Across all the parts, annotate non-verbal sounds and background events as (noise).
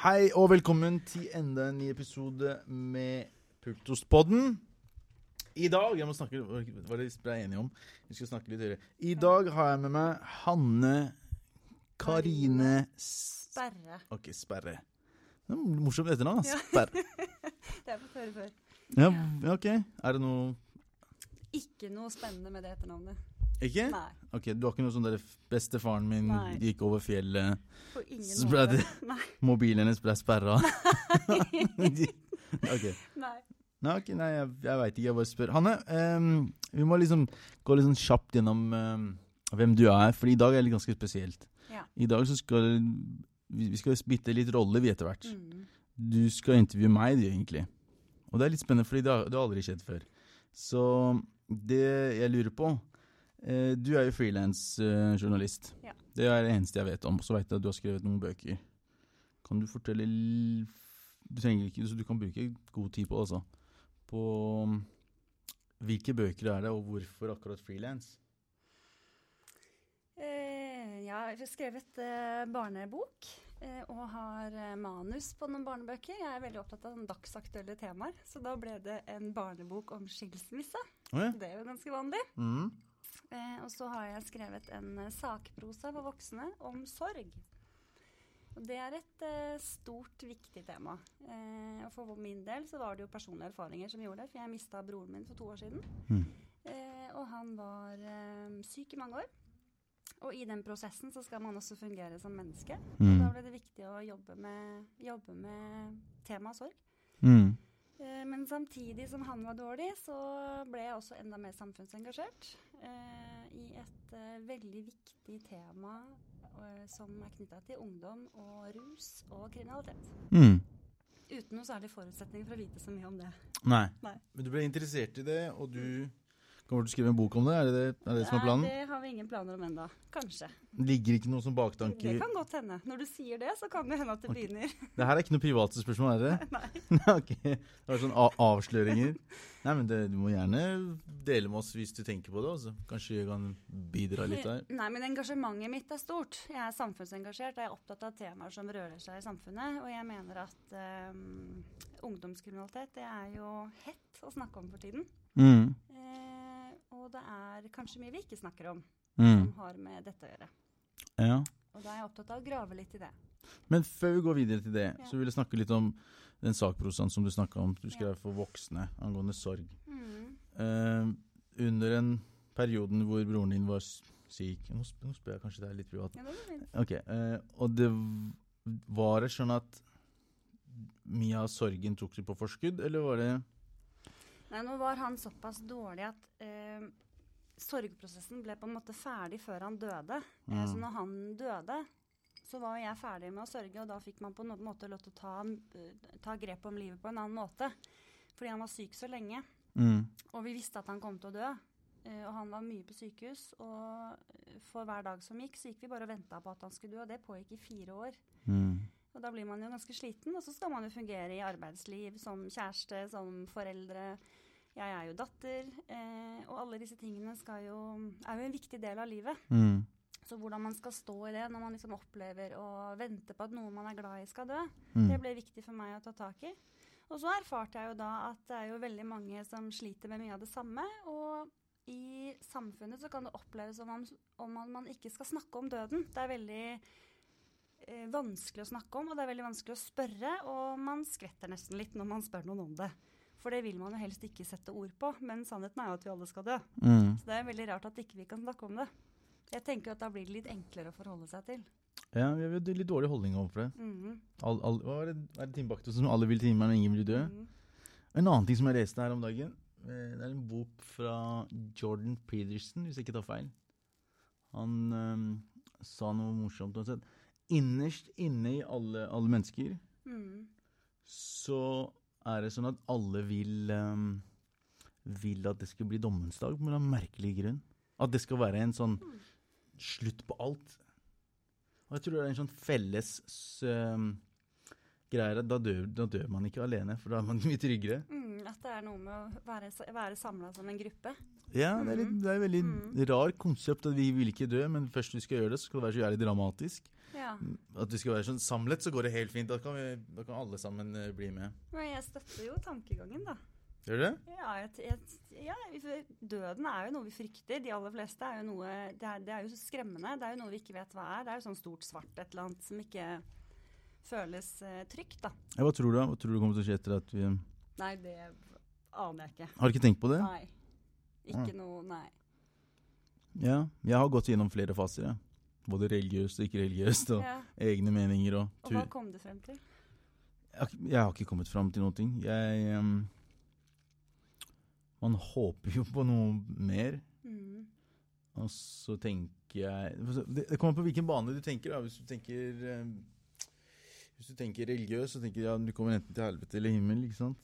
Hei og velkommen til enda en ny episode med Pultospodden. I dag jeg må snakke, var det vi ble enige om? Vi skal snakke litt høyere. I dag har jeg med meg Hanne Karine S- Sperre. Ok, Sperre. Det er morsomt etternavn. da. Ja. Sperre. (laughs) Det har jeg fått høre før. Ja, ja, ok. Er det noe Ikke noe spennende med det etternavnet. Ikke? Nei, Ok, Du har ikke noe sånn der Bestefaren min Nei. gikk over fjellet, Så ble det- Nei. (laughs) mobilen hennes ble sperra. (laughs) okay. Nei. Nei, ok, nei jeg, jeg veit ikke. Jeg bare spør. Hanne, um, vi må liksom gå litt sånn kjapt gjennom um, hvem du er, for i dag er det ganske spesielt. Ja. I dag så skal vi, vi skal bytte litt rolle, vi, etter hvert. Mm. Du skal intervjue meg, du, egentlig. Og det er litt spennende, fordi det har, aldri skjedd før. Så det jeg lurer på Du er jo frilansjournalist. Ja. Det er det eneste jeg vet om. Så vet jeg at du har skrevet noen bøker. Kan du fortelle Du trenger ikke, så du kan bruke god tid på altså. På um, hvilke bøker er det, og hvorfor akkurat frilans? Eh, ja, jeg har skrevet eh, barnebok eh, og har eh, manus på noen barnebøker. Jeg er veldig opptatt av dagsaktuelle temaer, så da ble det en barnebok om skilsmisse. Oh, ja. Det er jo ganske vanlig. Mm. Eh, og så har jeg skrevet en eh, sakprosa for voksne om sorg. Og det er et eh, stort, viktig tema. Eh, og for min del så var det jo personlige erfaringer som gjorde det, for jeg mista broren min for to år siden. Mm. Eh, og han var eh, syk i mange år. Og i den prosessen så skal man også fungere som menneske. Og Mm. da ble det viktig å jobbe med, jobbe med temaet sorg. Mm. Men samtidig som han var dårlig, så ble jeg også enda mer samfunnsengasjert i et eh, veldig viktig tema eh, som er knytta til ungdom og rus og kriminalitet. Mm. Uten noe særlig forutsetning for å vite så mye om det. Nei. Nei. Men du ble interessert i det, og du kommer til å skrive en bok om det? Er det det, er det som er planen? Nei, det har vi ingen planer om ennå. Kanskje. Ligger ikke noe som Det baktanke kan godt hende. Når du sier det, så kan det hende at det okay. begynner. (laughs) Det her er ikke noe private spørsmål, er det? (laughs) Nei. (laughs) ok. Det var sånn avsløringer. Nei, men det, Du må gjerne dele med oss hvis du tenker på det. Altså. Kanskje jeg kan bidra litt der. Nei, men engasjementet mitt er stort. Jeg er samfunnsengasjert og jeg er opptatt av temaer som rører seg i samfunnet. Og jeg mener at um, ungdomskriminalitet det er jo hett å snakke om for tiden. Mm. Eh, og det er kanskje mye vi ikke snakker om Mm. som har med dette å gjøre. Ja. Og da er jeg opptatt av å grave litt i det. Men før vi går videre til det, Ja. så vil jeg snakke litt om den sakprosaen som du snakka om. Du skrev for voksne angående sorg. Mm. Uh, under en perioden hvor broren din var syk Nå, sp nå spør jeg kanskje det er litt privat. Ja, det var fint. Ok, eh, Og det var det sånn at mye av sorgen tok du på forskudd, eller var det Nei, nå var han såpass dårlig at eh, sorgprosessen ble på en måte ferdig før han døde. Eh, Mm. så når han døde, så var jeg ferdig med å sørge, og da fikk man på en måte lov til å ta, eh, ta grep om livet på en annen måte. Fordi han var syk så lenge, mm. og vi visste at han kom til å dø. Eh, og han var mye på sykehus, og for hver dag som gikk, så gikk vi bare og venta på at han skulle dø, og det pågikk i fire år. Mm. Og da blir man jo ganske sliten, og så skal man jo fungere i arbeidsliv som kjæreste, som foreldre. Jeg er jo datter, eh, og alle disse tingene skal jo, er jo en viktig del av livet. Mm. Så hvordan man skal stå i det når man liksom opplever å vente på at noen man er glad i skal dø, Mm. det ble viktig for meg å ta tak i. Og så erfarte jeg jo da at det er jo veldig mange som sliter med mye av det samme, og i samfunnet så kan det oppleves som om, om man, man ikke skal snakke om døden. Det er veldig eh, vanskelig å snakke om, og det er veldig vanskelig å spørre, og man skvetter nesten litt når man spør noen om det. For det vil man jo helst ikke sette ord på, men sannheten er jo at vi alle skal dø. Mm. Så det er veldig rart at ikke vi kan snakke om det. Jeg tenker at da blir det litt enklere å forholde seg til. Ja, vi har litt dårlig holdning overfor det. Mm. All, all, hva er det, er det som alle vil til himmelen, og ingen vil dø? Mm. En annen ting som jeg leste her om dagen, eh, det er en bok fra Jordan Peterson, hvis jeg ikke tar feil. Han um, sa noe morsomt. Han sa innerst inne i alle, alle mennesker mm. så er det sånn at alle vil um, vil at det skal bli dommens dag, på en merkelig grunn. At det skal være en sånn slutt på alt. Og jeg tror det er en sånn felles um, greie. Da da dør man ikke alene, for da er man (laughs) mye tryggere. Mm, at det er noe med å være, være samla som en gruppe. Ja, det er, litt, det er et veldig mm. rar konsept at vi vil ikke dø, men først vi skal gjøre det, så skal det være så jævlig dramatisk. Ja. At vi skal være sånn samlet, så går det helt fint. Da kan, vi, da kan alle sammen eh, bli med. Men jeg støtter jo tankegangen, da. Gjør du det? Ja, jeg, jeg, ja, døden er jo noe vi frykter. De aller fleste er jo noe det er, det er jo skremmende. Det er jo noe vi ikke vet hva er. Det er jo sånn stort svart et eller annet som ikke føles eh, trygt, da. Ja, hva tror du da? Hva tror du kommer til å skje etter at vi Nei, det aner jeg ikke. Har du ikke tenkt på det? Nei. Ikke noe Nei. Ja, jeg har gått gjennom flere faser, jeg. Både religiøst og ikke religiøst, og Ja. egne meninger og Og hva kom du frem til? Jeg jeg har ikke kommet frem til ting. Jeg um, Man håper jo på noe mer. Mm. Og så tenker jeg Det, det kommer på hvilken bane du tenker. Da. Hvis du tenker um, Hvis du tenker religiøs, så tenker du ja, du kommer enten til helvete eller himmel. ikke sant?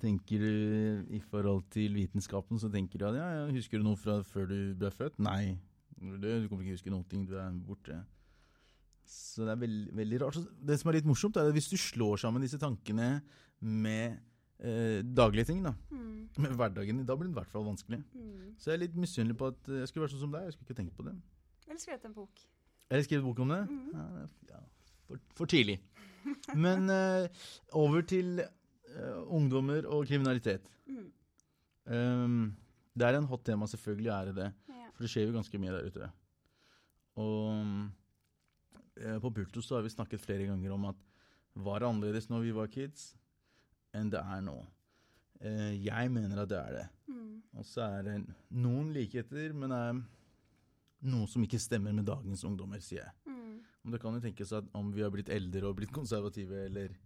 Tenker du i forhold til vitenskapen, så tenker du at ja, ja, husker du noe fra før du ble født? Nei. Du er kommer ikke huske noen ting, du er borte. Så det er veld, veldig rart. Det som er litt morsomt, er at hvis du slår sammen disse tankene med eh, daglige ting, da, Mm. med hverdagen, da blir det i hvert fall vanskelig. Mm. Så jeg er litt misunnelig på at eh, jeg skulle vært sånn som deg. Jeg skulle ikke tenkt på det. Eller skrevet en bok. Eller skrevet bok om det. Mm. Ja, for, for tidlig. Men eh, over til ungdommer og kriminalitet. Mm. Um, det er en hot tema, selvfølgelig er det det. Ja. For det skjer jo ganske mye der ute. Og eh, på Pulto så har vi snakket flere ganger om at var det annerledes når vi var kids, enn det er nå. Eh, jeg mener at det er det. Mm. Og så er det noen likheter, men det er noe som ikke stemmer med dagens ungdommer, sier jeg. Mm. Men det kan jo tenkes at om vi har blitt eldre og blitt konservative, eller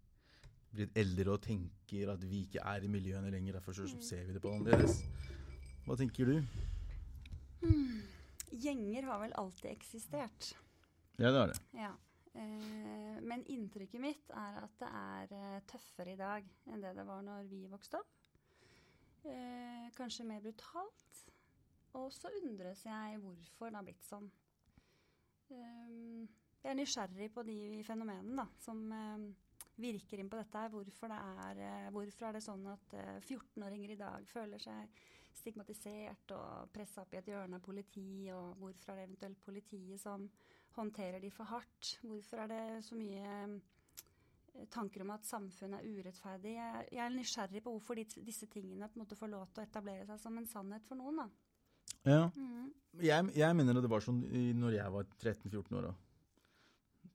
blitt eldre og tenker at vi ikke er i miljøene lenger, derfor så ser vi det på annerledes. Hva tenker du? Gjenger har vel alltid eksistert. Ja, det har det. Ja. Eh, men inntrykket mitt er at det er eh, tøffere i dag enn det det var når vi vokste opp. Eh, kanskje mer brutalt. Og så undres jeg hvorfor det har blitt sånn. Eh, jeg er nysgjerrig på de fenomenene da, som eh, virker inn på dette her. Hvorfor, det er, eh, hvorfor er det sånn at eh, 14-åringer i dag føler seg stigmatisert og pressa opp i et hjørne av politi, og hvorfor er det eventuelt politiet som håndterer de for hardt? Hvorfor er det så mye eh, tanker om at samfunnet er urettferdig? Jeg, jeg er nysgjerrig på hvorfor de, disse tingene på en måte får lov til å etablere seg som en sannhet for noen. da. Ja. Mm. Jeg, jeg mener det var sånn i- når jeg var 13-14 år. da.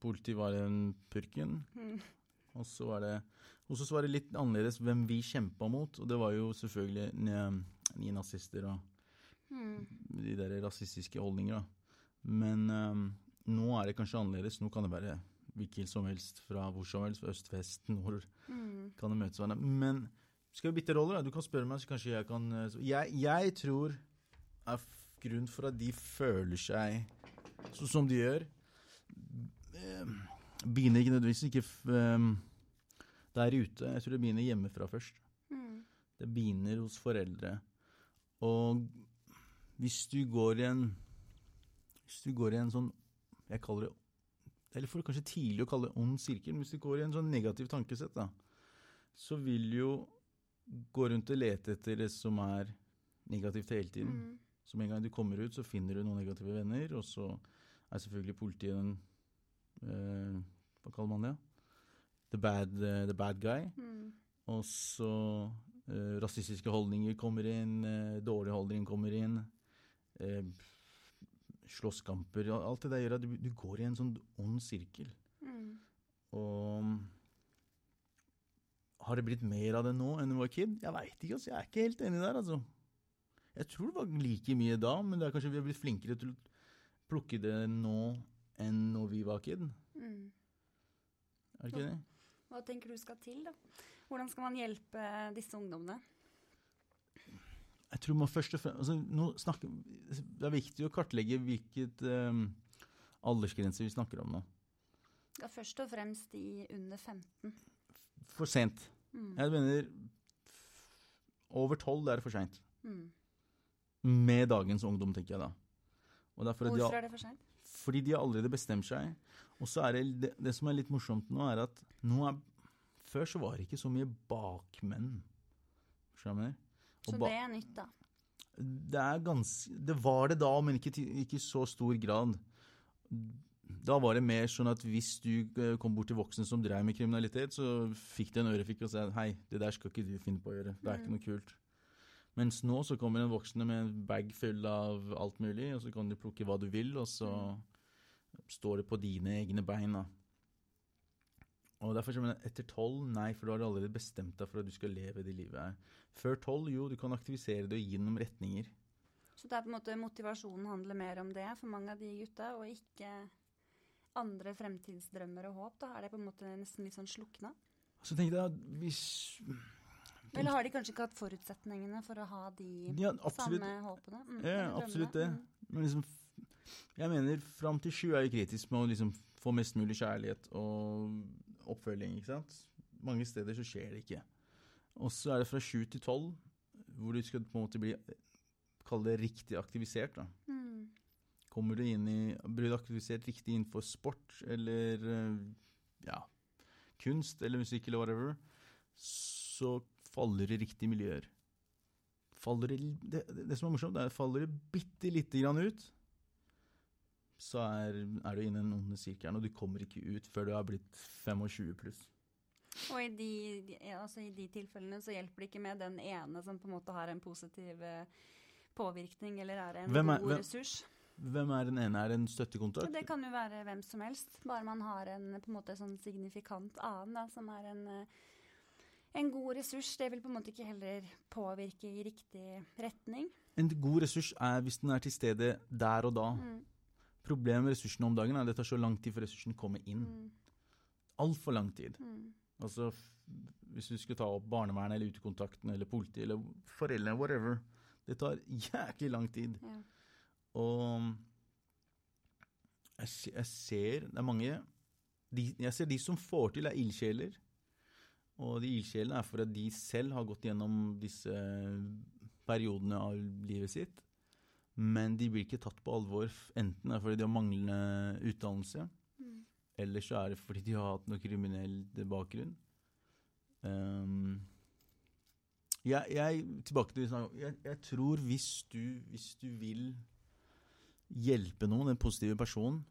Politiet var en purken, Mhm. Og så var det var det litt annerledes hvem vi kjempa mot, og det var jo selvfølgelig nye nazister og Mhm. de der rasistiske holdninger. da. Men um, nå er det kanskje annerledes. Nå kan det være hvilken som helst fra hvor som helst, fra øst, vest, nord. Mhm. Kan det møtes hverandre. Men skal vi bytte roller? da? Du kan spørre meg, så kanskje jeg kan eh, Jeg, jeg tror er grunnen for at de føler seg sånn som de gjør eh, Begynner ikke nødvendigvis ikke ehm, der ute. Jeg tror det begynner hjemmefra først. Mm. Det begynner hos foreldre. Og hvis du går i en Hvis du går i en sånn Jeg kaller det Eller for kanskje tidlig å kalle det ond sirkel. Men hvis du går i en sånn negativ tankesett, da, så vil jo gå rundt og lete etter det som er negativt hele tiden. Mm. Så med en gang du kommer ut, så finner du noen negative venner, og så er selvfølgelig politiet den eh, Hva kaller man det? The bad, uh, the bad guy. Mm. Og så uh, rasistiske holdninger kommer inn, uh, dårlige holdninger kommer inn. Slåsskamper Alt det der gjør at du, du går i en sånn ond sirkel. Mm. Og har det blitt mer av det nå enn det var kid? Jeg veit ikke, altså. Jeg er ikke helt enig der, altså. Jeg tror det var like mye da, men det er kanskje vi har blitt flinkere til å plukke det nå enn når vi var kid. Er det ikke det? Hva tenker du skal til, da? Hvordan skal man hjelpe disse ungdommene? Jeg tror man først og fremst altså, snakker, Det er viktig å kartlegge hvilket um, aldersgrense vi snakker om nå. Ja, først og fremst de under 15. For sent. Mm. Jeg mener over tolv er det for seint. Mm. Med dagens ungdom, tenker jeg da. De, Hvorfor er det for seint? Fordi de har allerede bestemt seg. Og så er det, det det som er litt morsomt nå, er at nå er, før så var det ikke så mye bakmenn. Skjønner du? Så ba- det er nytt, da. Det er ganske Det var det da, men ikke i så stor grad. Da var det mer sånn at hvis du eh, kom bort til voksne som drev med kriminalitet, så fikk de en ørefik og sa hei, det der skal ikke du finne på å gjøre. Det er ikke noe kult. Mens nå så kommer en voksne med en bag full av alt mulig, og så kan du plukke hva du vil, og så står det på dine egne bein. da. Og derfor kommer mener jeg etter tolv, nei, for du har allerede bestemt deg for at du skal leve det livet her. Før tolv, jo, du kan aktivisere det og gi noen retninger. Så det er på en måte motivasjonen handler mer om det for mange av de gutta, og ikke andre fremtidsdrømmer og håp? da? Er det på en måte nesten litt sånn slukna? Så tenk jeg at hvis Eller har de kanskje ikke hatt forutsetningene for å ha de ja, samme håpene? Mm, ja, absolutt det. Mm. Men liksom, jeg mener fram til sju er jo kritisk med å liksom få mest mulig kjærlighet og oppfølging. ikke sant? Mange steder så skjer det ikke. Og så er det fra sju til tolv hvor du skal på en måte bli Kall det riktig aktivisert. da. Mm. Kommer du inn i Blir du aktivisert riktig innenfor sport eller eh, ja, kunst eller musikk eller whatever, så faller i riktige miljøer. Faller i, det, det, som er morsomt, er at faller det bitte lite grann ut, så er, er du inne i den onde sirkelen, og du kommer ikke ut før du har blitt 25 pluss. Og i de, altså i de, tilfellene så hjelper det ikke med den ene som på en måte har en positiv eh, påvirkning, eller er en er, god hvem, ressurs. Hvem er den ene? Er det en støttekontakt? Det kan jo være hvem som helst. Bare man har en på en måte sånn signifikant annen da, som er en, eh, en god ressurs. Det vil på en måte ikke heller påvirke i riktig retning. En god ressurs er hvis den er til stede der og da. Mm. Problemet med ressursene om dagen er at det tar så lang tid før ressursen kommer inn. Mm. Altfor lang tid. Mm. Altså, hvis du skulle ta opp barnevernet eller utekontakten eller politiet eller foreldrene, whatever. Det tar jæklig lang tid. Ja. Og jeg, jeg, ser Det er mange de, Jeg ser de som får til, er ildsjeler. Og de ildsjelene er for at de selv har gått gjennom disse periodene av livet sitt men de blir ikke tatt på alvor. Enten er det fordi de har manglende utdannelse, mm. eller så er det fordi de har hatt noe kriminell bakgrunn. Um, jeg, jeg, tilbake til jeg, jeg tror hvis du, hvis du vil hjelpe noen, den positive personen,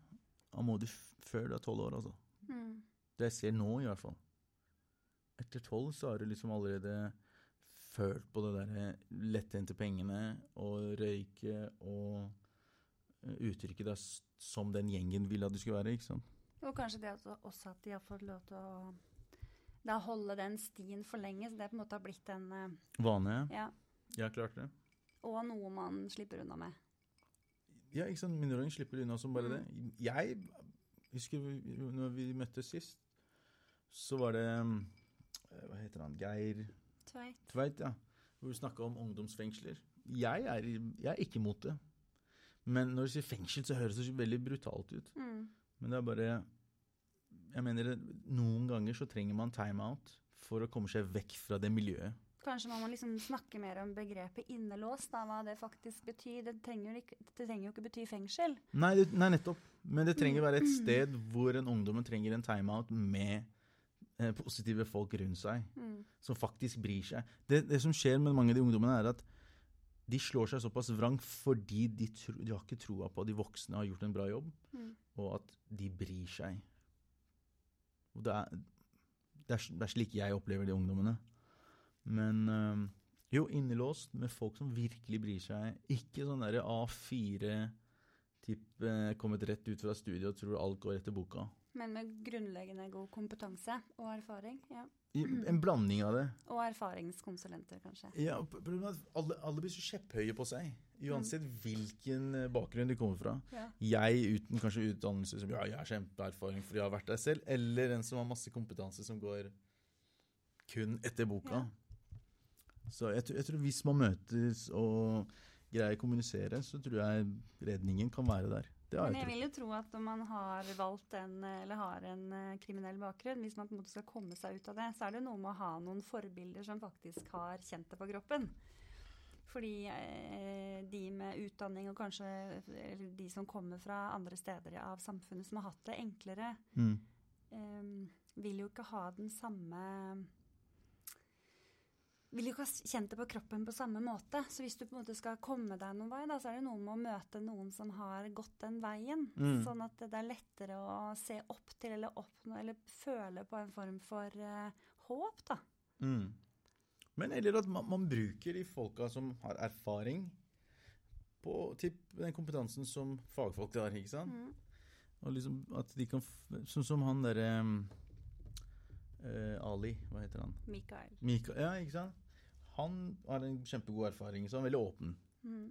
da må du før du er tolv år, altså. Mm. Det jeg ser nå, i hvert fall. Etter tolv så har du liksom allerede følt på det der lettjente pengene og røyke og eh, uttrykke deg som den gjengen vil at du skulle være. ikke sant? Og kanskje det også at de har fått lov til å da holde den stien for lenge, så det på en måte har blitt en uh, Vane? Ja. ja, klart det. Og noe man slipper unna med. Ja, ikke sant. Mindreårige slipper unna som bare mm. det. Jeg husker når vi møttes sist, så var det eh, Hva heter han? Geir Tveit. Tveit, ja. Hvor vi snakka om ungdomsfengsler. Jeg er, jeg er ikke imot det. Men når du sier fengsel, så høres det veldig brutalt ut. Mm. Men det er bare Jeg mener, noen ganger så trenger man timeout for å komme seg vekk fra det miljøet. Kanskje man må liksom snakke mer om begrepet innelåst, da, hva det faktisk betyr. Det trenger, ikke, det trenger jo ikke bety fengsel. Nei, det, nei, nettopp. Men det trenger være et sted hvor en ungdom trenger en timeout med Eh, positive folk rundt seg mm. som faktisk bryr seg. Det, det, som skjer med mange av de ungdommene, er at de slår seg såpass vrang fordi de, tro, de har ikke troa på at de voksne har gjort en bra jobb, mm. og at de bryr seg. Det er, det, er, det, er, slik jeg opplever de ungdommene. Men øh, jo, innelåst med folk som virkelig bryr seg. Ikke sånn derre A4 type eh, kommet rett ut fra studiet og tror alt går etter boka. Men med grunnleggende god kompetanse og erfaring. ja. En blanding av det. Og erfaringskonsulenter, kanskje. Ja, alle, alle blir så kjepphøye på seg. Uansett mm. hvilken eh, bakgrunn de kommer fra. Ja. Jeg uten kanskje utdannelse som ja, jeg har kjempeerfaring fordi jeg har vært der selv, eller en som har masse kompetanse som går kun etter boka. Ja. Så jeg, jeg, tror hvis man møtes og greier å kommunisere, så tror jeg redningen kan være der. Men jeg vil jo tro at om man har valgt en, eller har en uh, kriminell bakgrunn, hvis man på en måte skal komme seg ut av det, så er det noe med å ha noen forbilder som faktisk har kjent det på kroppen. Fordi eh, de med utdanning og kanskje eller de som kommer fra andre steder av samfunnet som har hatt det enklere, mm. eh, vil jo ikke ha den samme vil jo ikke ha kjent det på kroppen på samme måte. Så hvis du på en måte skal komme deg noen vei, da, så er det noe med å møte noen som har gått den veien. Mm. Sånn at det er lettere å se opp til eller oppnå eller føle på en form for uh, håp, da. Mm. Men eller at man, man bruker de folka som har erfaring, på, til den kompetansen som fagfolk har, ikke sant? Mm. Og liksom at de kan Sånn som han derre um, Ali, hva heter han? Mikael. Mikael, ja, ikke sant? Han har en kjempegod erfaring, så han er veldig åpen. Mm.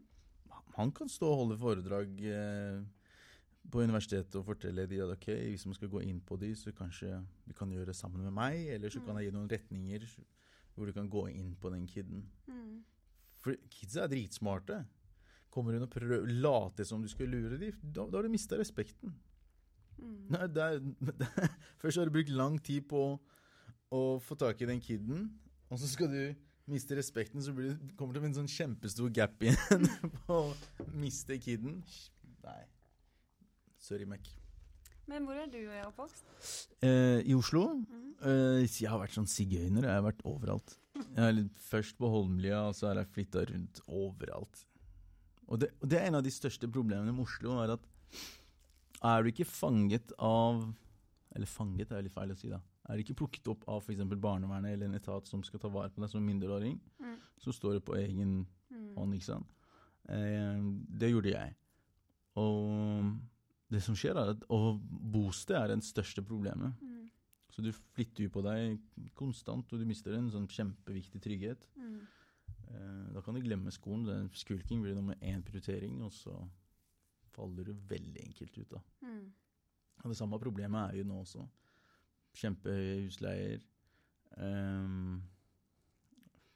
Han kan stå og holde foredrag eh, på universitetet og fortelle de at ok, hvis man skal gå inn på de, så kanskje du kan gjøre det sammen med meg, eller så kan jeg gi noen retninger hvor du kan gå inn på den kiden. Mm. For kidsa er dritsmarte. Kommer hun og prøver late som du skal lure dem, da, da har du mista respekten. Mm. Nei, det er, (laughs) det er, først har du brukt lang tid på å få tak i den kiden, og så skal du miste respekten, så blir det, kommer det en sånn kjempestor gap igjen (laughs) på å miste kiden. Nei. Sorry, Mac. Men hvor er du oppvokst? Eh, I Oslo? Mm. Eh, jeg har vært sånn sigøyner. Jeg har vært overalt. Jeg er litt, først på Holmlia, og så har jeg flytta rundt overalt. Og det, og det er en av de største problemene med Oslo, er at er du ikke fanget av Eller fanget er litt feil å si, da. Er ikke plukket opp av f.eks. barnevernet eller en etat som skal ta vare på deg som mindreåring, Mm. så står det på egen Mm. hånd, ikke sant. Eh, det gjorde jeg. Og det som skjer, er at bosted er det største problemet. Mm. Så du flytter jo på deg konstant, og du mister en sånn kjempeviktig trygghet. Mm. Eh, da kan du glemme skolen. Den Skulking blir nummer én prioritering, og så faller du veldig enkelt ut. da. Mm. Og det samme problemet er jo nå også. Kjempehøye husleier. Um,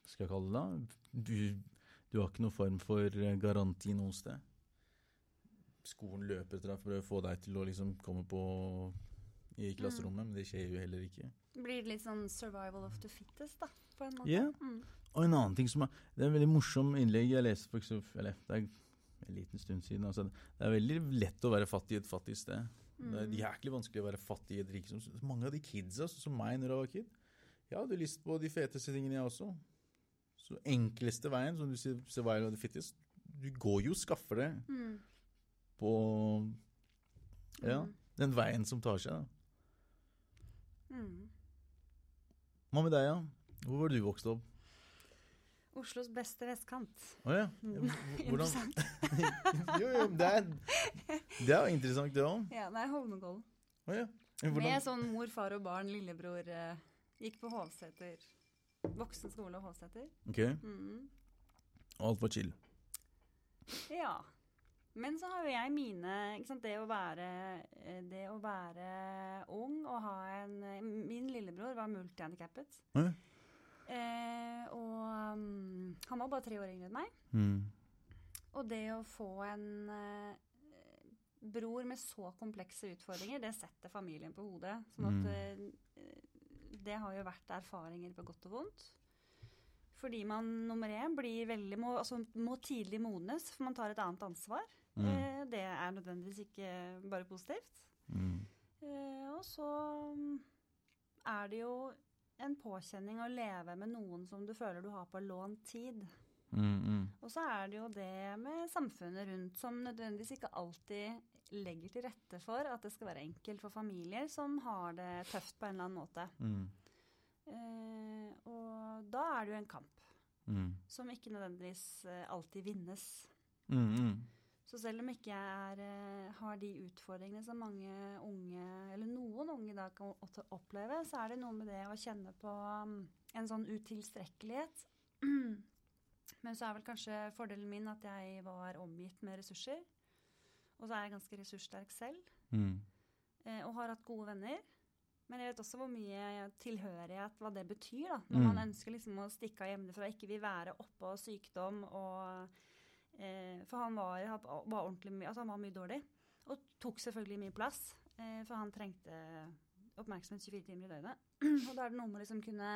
hva skal jeg kalle det da? Du, du har ikke noen form for eh, garanti noe sted. Skolen løper etter deg for å få deg til å liksom komme på i klasserommet, men det skjer jo heller ikke. Blir det litt sånn 'survival of the fittest', da? På en måte? Ja. Mm. Og en annen ting som er Det er en veldig morsom innlegg jeg leste for eksempel, Eller det er en liten stund siden. Altså, det er veldig lett å være fattig i et fattig sted. Det er Mm. jæklig vanskelig å være fattig rike. som- Mange av de kidsa, som meg når jeg var kid, jeg hadde lyst på de feteste tingene, jeg også. Så enkleste veien, som du sier, survival of the fittest, du går jo og skaffer det Mm. på ja, Mm. den veien som tar seg. da. Mm. Hva med deg, ja? Hvor var du vokst opp? Oslos beste vestkant. Å ja. Mm. (laughs) Hvordan. (laughs) Jo, jo, det er, det er jo interessant, det òg. Ja, nei, Holmenkollen. Oh, ja. Med sånn mor, far og barn, lillebror. Eh, gikk på Hovseter. Voksen skole og Hovseter. ok, Mm. alt var chill. Ja. Men så har jo jeg mine ikke sant, det, å være, eh, det å være ung og ha en eh, Min lillebror var multihandikappet. Ja. Eh, og um, han var bare tre år yngre enn meg. Mm. Og det å få en eh, bror med så komplekse utfordringer, det setter familien på hodet. Sånn at Mm. eh, det har jo vært erfaringer på godt og vondt. Fordi man nummer én blir veldig, må, altså, må tidlig modnes, for man tar et annet ansvar. Mm. Eh, det er nødvendigvis ikke bare positivt. Mm. Eh, og så mm, er det jo en påkjenning å leve med noen som du føler du har på lånt tid. Mm, mm. Og så er det jo det med samfunnet rundt som nødvendigvis ikke alltid legger til rette for at det skal være enkelt for familier som har det tøft på en eller annen måte. Mm. Eh, og da er det jo en kamp Mm. som ikke nødvendigvis eh, alltid vinnes. Mm, mm. Så selv om ikke jeg er, eh, har de utfordringene som mange unge, eller noen unge i dag kan oppleve, så er det noe med det å kjenne på um, en sånn utilstrekkelighet. (clears throat) Men så er vel kanskje fordelen min at jeg var omgitt med ressurser. Og så er jeg ganske ressurssterk selv, Mm. eh, og har hatt gode venner. Men jeg vet også hvor mye tilhørighet, hva det betyr, da. Når Mm. man ønsker liksom å stikke av hjemmefra, ikke vil være oppå sykdom og For han var, var Altså han var mye dårlig. Og tok selvfølgelig mye plass. Eh, for han trengte oppmerksomhet 24 timer i døgnet. (clears throat) og da er det noe med å liksom kunne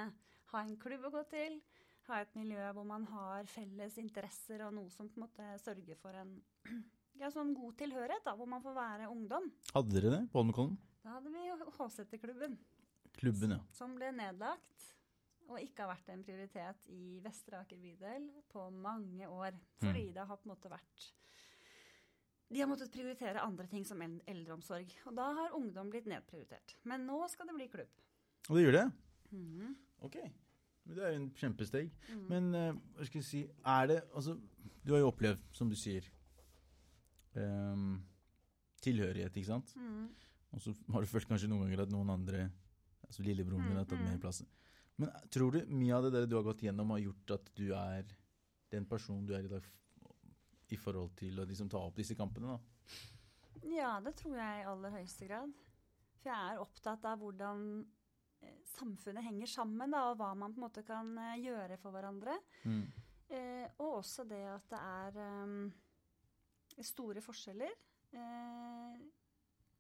ha en klubb å gå til. Ha et miljø hvor man har felles interesser og noe som på en måte sørger for en (clears throat) ja, sånn god tilhørighet, da, hvor man får være ungdom. Hadde dere det på Holmenkollen? Da hadde vi jo Hovseterklubben, Klubben, ja. som ble nedlagt. Og ikke har vært en prioritet i Vestre Aker bydel på mange år. Fordi Mm. det har på en måte vært De har måttet prioritere andre ting som eldreomsorg. Og da har ungdom blitt nedprioritert. Men nå skal det bli klubb. Og det gjør det? Mhm. Ok. Men det er jo en kjempesteg. Mm. Men uh, hva skal jeg si Er det Altså, du har jo opplevd, som du sier, um, tilhørighet, ikke sant? Mm. Og så har du følt kanskje noen ganger at noen andre, altså lillebroren din, har tatt Mm, mer mm. plass. Men tror du mye av det der du har gått gjennom, har gjort at du er den personen du er i dag i forhold til å liksom ta opp disse kampene? da? Ja, det tror jeg i aller høyeste grad. For jeg er opptatt av hvordan eh, samfunnet henger sammen, da, og hva man på en måte kan eh, gjøre for hverandre. Mm. Eh, og også det at det er um, store forskjeller. Eh,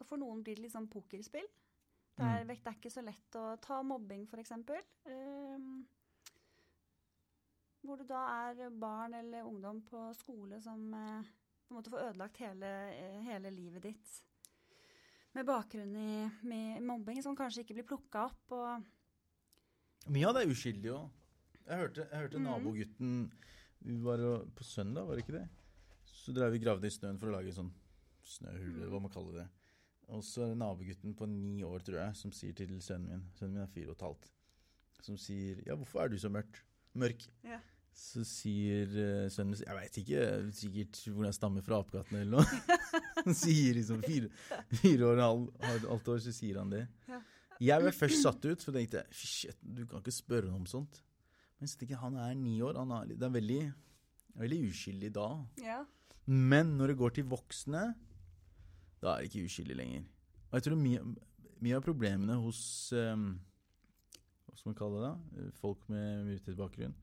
for noen blir det litt sånn pokerspill. Det er, Mm. det er ikke så lett å ta mobbing, f.eks. Eh, hvor det da er barn eller ungdom på skole som eh, på en måte får ødelagt hele, eh, hele livet ditt. Med bakgrunn i med mobbing som kanskje ikke blir plukka opp. Og Mye av det er uskyldig òg. Jeg hørte, jeg hørte mm. nabogutten Vi var på søndag, var det ikke det? Så drev vi gravde i snøen for å lage sånn snøhule, mm. hva man kaller det. Og så er det nabogutten på ni år, tror jeg, som sier til sønnen min Sønnen min er fire og et halvt. Som sier 'Ja, hvorfor er du så mørk?' Mørk. Ja. Så sier uh, sønnen min 'Jeg veit ikke, sikkert hvor jeg stammer fra apekattene eller noe. (laughs) Han sier liksom fire, fire år og halv, halvt år, så sier han det. Ja. Jeg ble først satt ut, for jeg tenkte shit, du kan ikke spørre noe om sånt. Men så tenker jeg, han er ni år, han er, det er veldig, veldig uskyldig da. ja. Men når det går til voksne, da er det ikke uskyldig lenger. Og jeg tror mye, mye av problemene hos um, Hva skal man kalle det? da? Folk med minoritetsbakgrunn,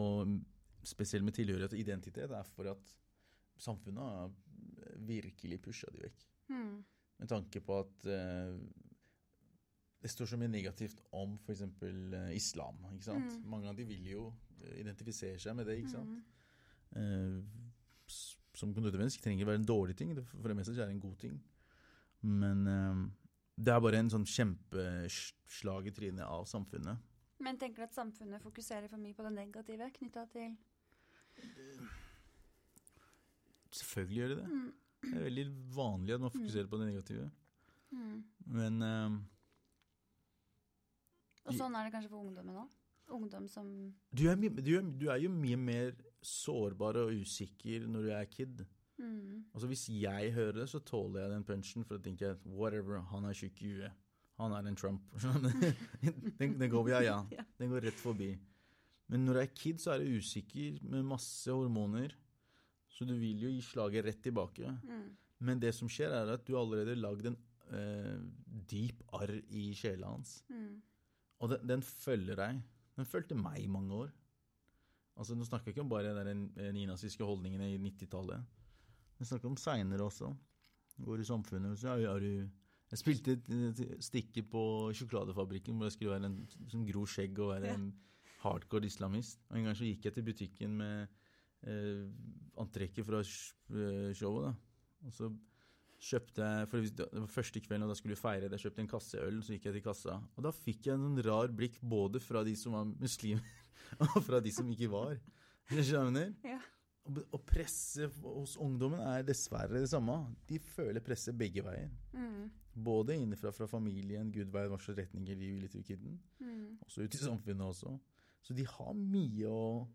og spesielt med tilhørighet og identitet, er for at samfunnet har virkelig pusha de vekk. Mm. Med tanke på at uh, det står så mye negativt om f.eks. Uh, islam. ikke sant? Mm. Mange av de vil jo eh, identifisere seg med det. ikke sant? Mm. Eh, som konduktmenneske trenger ikke være en dårlig ting. Det- For det meste er det en god ting. Men eh, det er bare en sånn kjempeslag i trynet av samfunnet. Men tenker du at samfunnet fokuserer for mye på det negative knytta til Selvfølgelig gjør det det. Mm. Det er veldig vanlig at man fokuserer på det negative. Mm. Men eh, Og sånn er det kanskje for ungdommen òg? Ungdom som du, er, du, er, du er jo mye mer sårbar og usikker når du er kid. mm. Altså Hvis jeg hører det, så tåler jeg den punchen, for da tenker jeg whatever, han er tjukk i huet. Han er en Trump. (laughs) den, den går via, ja. (laughs) Ja. Den går rett forbi. Men når du er kid, så er du usikker med masse hormoner. Så du vil jo gi slaget rett tilbake. Mm. Men det som skjer, er at du allerede har lagd en uh, dyp arr i sjela hans. Mm. Og den, den følger deg. Den fulgte meg i mange år. Altså Nå snakker jeg ikke om bare den nynazistiske holdningene i 90-tallet. Jeg snakker om seinere også. Går i samfunnet. Så er, du Jeg spilte et, stikke på sjokoladefabrikken hvor jeg skulle være en som gro skjegg og være en hardcore islamist. Og en gang så gikk jeg til butikken med eh, antrekket fra eh, showet. da. Og så kjøpte jeg For det var første kvelden, og da skulle vi feire. Jeg kjøpte en kasse øl, så gikk jeg til kassa. Og da fikk jeg en sånn rar blikk både fra de som var muslimer, (laughs) og fra de som ikke var. (laughs) Skjønner du? Ja. Og presset hos ungdommen er dessverre det samme. De føler presset begge veier. Mm. Både innenfra fra familien, gud veit hva slags retninger de vil i kidden, Mm. også ut i samfunnet også. Så de har mye å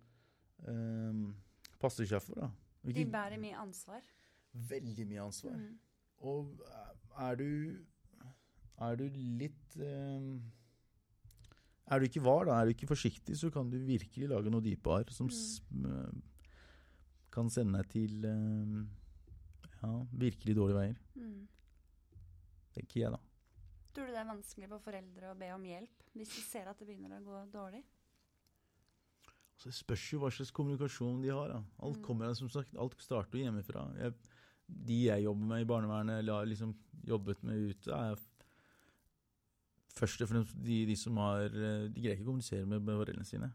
um, passe seg for, da. Og De bærer mye ansvar. veldig mye ansvar. Mm. Og er du Er du litt ehm, Er du ikke var, da, er du ikke forsiktig, så kan du virkelig lage noe dype arr som s- eh, kan sende deg til ehm, ja, virkelig dårlige veier. Mm. Tenker jeg, da. Tror du det er vanskelig for foreldre å be om hjelp hvis de ser at det begynner å gå dårlig? Så det spørs jo hva slags kommunikasjon de har. Da. Alt Mm. kommer, som sagt, alt starter jo hjemmefra. Jeg, de jeg jobber med i barnevernet, eller har liksom jobbet med ute, er først og fremst de, de som har eh, De greier ikke å kommunisere med, med foreldrene sine.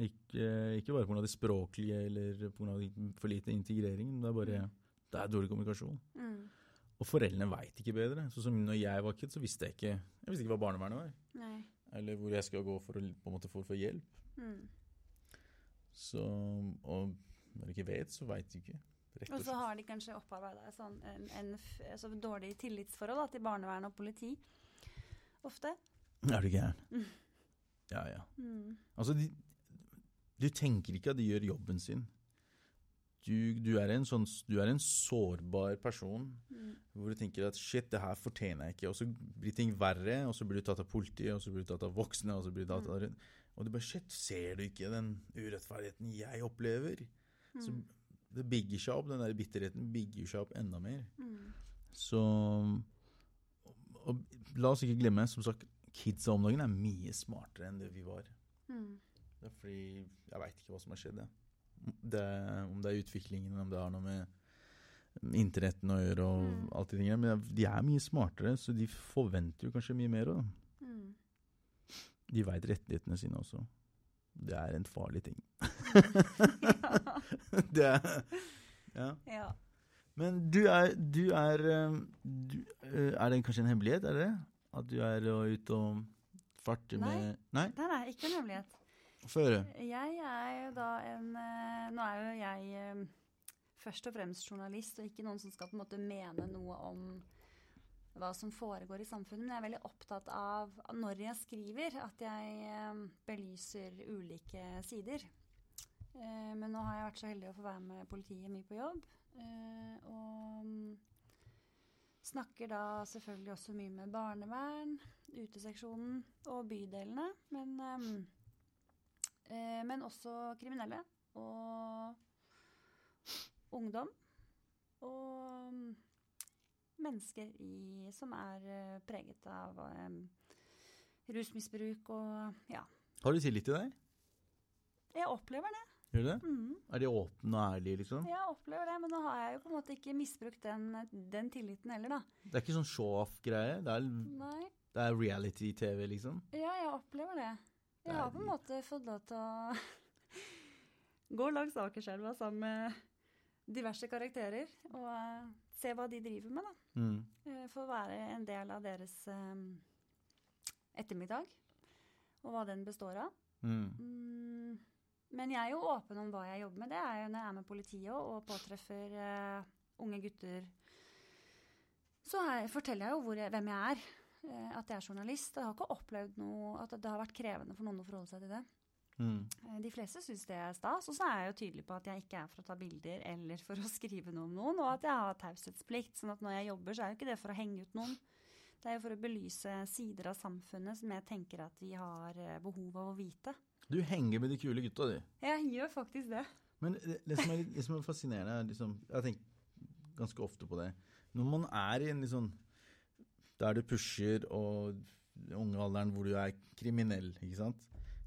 Ikke, ikke bare pga. det språklige eller pga. for lite integrering, det er bare det er dårlig kommunikasjon. Mm. Og foreldrene veit ikke bedre. Sånn som når jeg var kid, så visste jeg ikke Jeg visste ikke hva barnevernet var. Nei. eller hvor jeg skal gå for å, på en måte, for hjelp. Mm. Så, og når du ikke vet, så veit du ikke. Rett Og og så har de kanskje opparbeida sånn en, en altså dårlig tillitsforhold da, til barnevern og politi. Ofte. Er du gæren? Mm. Ja, ja. Mm. Altså, de, du tenker ikke at de gjør jobben sin. Du, du, er en sånn, du er en sårbar person Mm. hvor du tenker at shit, det her fortjener jeg ikke. Og så blir ting verre, og så blir du tatt av politiet, og så blir du tatt av voksne, og så blir du tatt av Og du bare shit, ser du ikke den urettferdigheten jeg opplever? Så Mm. det bigger seg opp, den der bitterheten bigger seg opp enda mer. Mm. Så og, la oss ikke glemme, som sagt, kidsa om dagen er mye smartere enn det vi var. Mm. Det er fordi jeg veit ikke hva som har skjedd. jeg. Det, om det er utviklingen, om det har noe med internetten å gjøre og Mm. alt de tingene. Men de er mye smartere, så de forventer jo kanskje mye mer òg. Mm. De veit rettighetene sine også. Det er en farlig ting. (laughs) (laughs) det er Ja. ja. Men du er Du er um, du, eh, Er det kanskje en hemmelighet, er det det? At du er uh, ute og farter Nei. med Nei? Det er ikke en hemmelighet. Få høre. Jeg er jo da en eh, Nå er jo jeg eh, først og fremst journalist, og ikke noen som skal på en måte mene noe om hva som foregår i samfunnet. Men jeg er veldig opptatt av når jeg skriver, at jeg eh, belyser ulike sider. Eh, men nå har jeg vært så heldig å få være med politiet mye på jobb. Eh, og mm, snakker da selvfølgelig også mye med barnevern, uteseksjonen og bydelene. Men eh, Eh, men også kriminelle og ungdom. Og mm, mennesker i, som er eh, preget av eh, rusmisbruk og ja. Har du tillit til deg? Jeg opplever det. Gjør du det? Mm. Er de åpne og ærlige, liksom? Jeg opplever det, men nå har jeg jo på en måte ikke misbrukt den, den tilliten heller, da. Det er ikke sånn show-off-greie? Det, er- Nei. det er reality-TV, liksom? Ja, jeg opplever det. Det Jeg det har på en måte fått lov til å (laughs) gå langs Akerselva sammen med diverse karakterer og uh, se hva de driver med, da. Mm. Uh, Få være en del av deres um, ettermiddag, og hva den består av. Mm. Mm, men jeg er jo åpen om hva jeg jobber med. Det er jo når jeg er med politiet og påtreffer uh, unge gutter. Så her, forteller jeg jo hvor jeg, hvem jeg er. Uh, at jeg er journalist. Jeg har ikke opplevd noe, at det har vært krevende for noen å forholde seg til det. Mm. Eh, De fleste syns det er stas. Og så er jeg jo tydelig på at jeg ikke er for å ta bilder eller for å (laughs) skrive noe om noen, og at jeg har taushetsplikt. Sånn at når jeg jobber, så er jo ikke det for å henge ut noen. Det er jo for å belyse sider av samfunnet som jeg tenker at vi har eh, behov av å vite. Du henger med de kule gutta, du. Jeg gjør faktisk det. Men det, som, er, det som er fascinerende, er liksom Jeg tenker ganske ofte på det. Når man er i en liksom Der du pusher og i unge alderen hvor du er kriminell, ikke sant,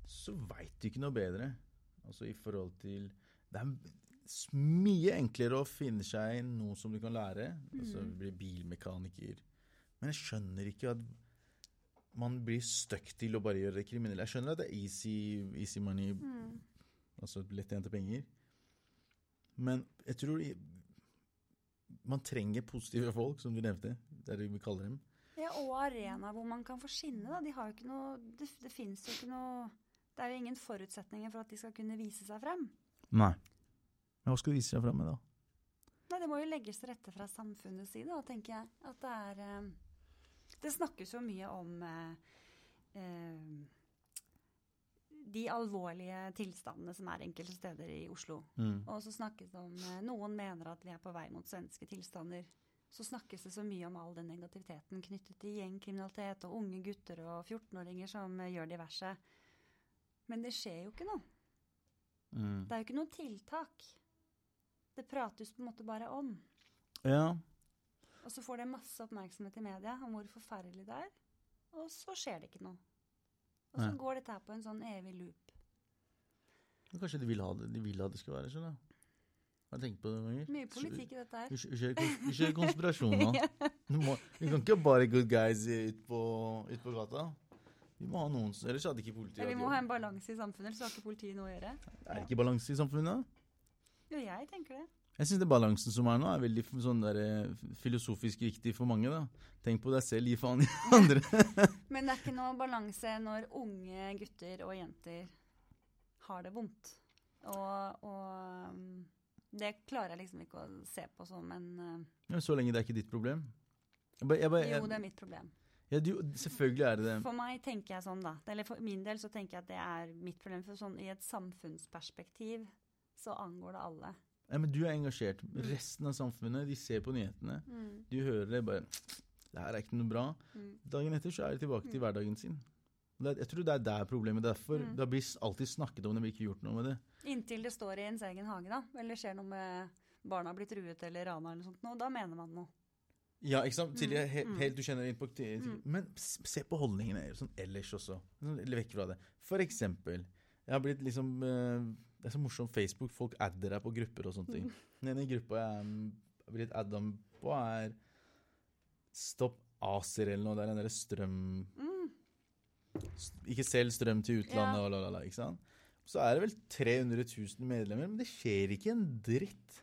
så veit du ikke noe bedre. Altså i forhold til Det er mye enklere å finne seg noe som du kan lære. Altså bli bilmekaniker. Men jeg skjønner ikke at man blir stuck til å bare gjøre det kriminelle. Jeg skjønner at det er easy, easy money, Mm. altså lettjente penger. Men jeg tror man trenger positive folk, som du nevnte. Det er det vi kaller dem. Ja, og arenaer hvor man kan få skinne. Da. De har jo ikke noe, det det fins jo ikke noe Det er jo ingen forutsetninger for at de skal kunne vise seg frem. Nei. Men hva skal de vise seg frem med, da? Nei, Det må jo legges til rette fra samfunnets side, da, tenker jeg. At det er eh, Det snakkes jo mye om eh, eh, de alvorlige tilstandene som er enkelte steder i Oslo. Mm. Og så snakkes det om eh, Noen mener at vi er på vei mot svenske tilstander. Så snakkes det så mye om all den negativiteten knyttet til gjengkriminalitet og unge gutter og 14-åringer som gjør diverse. Men det skjer jo ikke noe. Mm. Det er jo ikke noe tiltak. Det prates på en måte bare om. Ja. Og så får det masse oppmerksomhet i media om hvor forferdelig det er. Og så skjer det ikke noe. Og så Nei. går dette her på en sånn evig loop. Men Kanskje de vil ha det, de vil ha det skal være sånn, da. Har du tenkt på det noen ganger? Mye politikk i dette her. vi kjører, kjører konspirasjon nå. (laughs) Vi kan ikke bare good guys ut på, ut på gata. Vi må ha noen, ellers hadde ikke politiet Ja, vi må ha en balanse i samfunnet, ellers har ikke politiet noe å gjøre. Er det ikke balanse i samfunnet? Jo, jeg tenker det. Jeg syns balansen som er nå, er veldig sånn der, eh, filosofisk viktig for mange. da. Tenk på deg selv, gi faen i (laughs) andre. Men det er ikke noe balanse når unge gutter og jenter har det vondt. Og, og um, det klarer jeg liksom ikke å se på som en uh, Ja, så lenge det er ikke ditt problem. Jeg bare, jeg bare, jeg, Jo, det er mitt problem. ja, du, selvfølgelig er det det. For meg tenker jeg sånn, da. Eller for min del så tenker jeg at det er mitt problem. For sånn i et samfunnsperspektiv så angår det alle. Ja, men du er engasjert. Resten av samfunnet, de ser på nyhetene. Du hører det bare Det her er ikke noe bra. Mm. Dagen etter så er de tilbake til hverdagen sin. Jeg tror det er der problemet derfor. Mm. Det blir alltid snakket om det, men ikke gjort noe med det. Inntil det står i ens egen hage, da. Eller skjer noe med barna har blitt truet eller rana eller noe sånt. Da mener man noe. Ja, ikke sant? Til jeg, he, Mm. helt du kjenner inn på Mm. Men se på holdningene sånn ellers også. Sånn, Eller vekk fra det. For eksempel Jeg har blitt liksom eh, Det er så morsomt Facebook. Folk adder deg på grupper og sånne ting. (laughs) Den ene gruppa jeg er blitt adda på, er Stopp ACER eller noe. Det er den derre strøm Mm. Ikke selg strøm til utlandet Ja. og la, la, la. Ikke sant? Så er det vel 300 000 medlemmer, men det skjer ikke en dritt.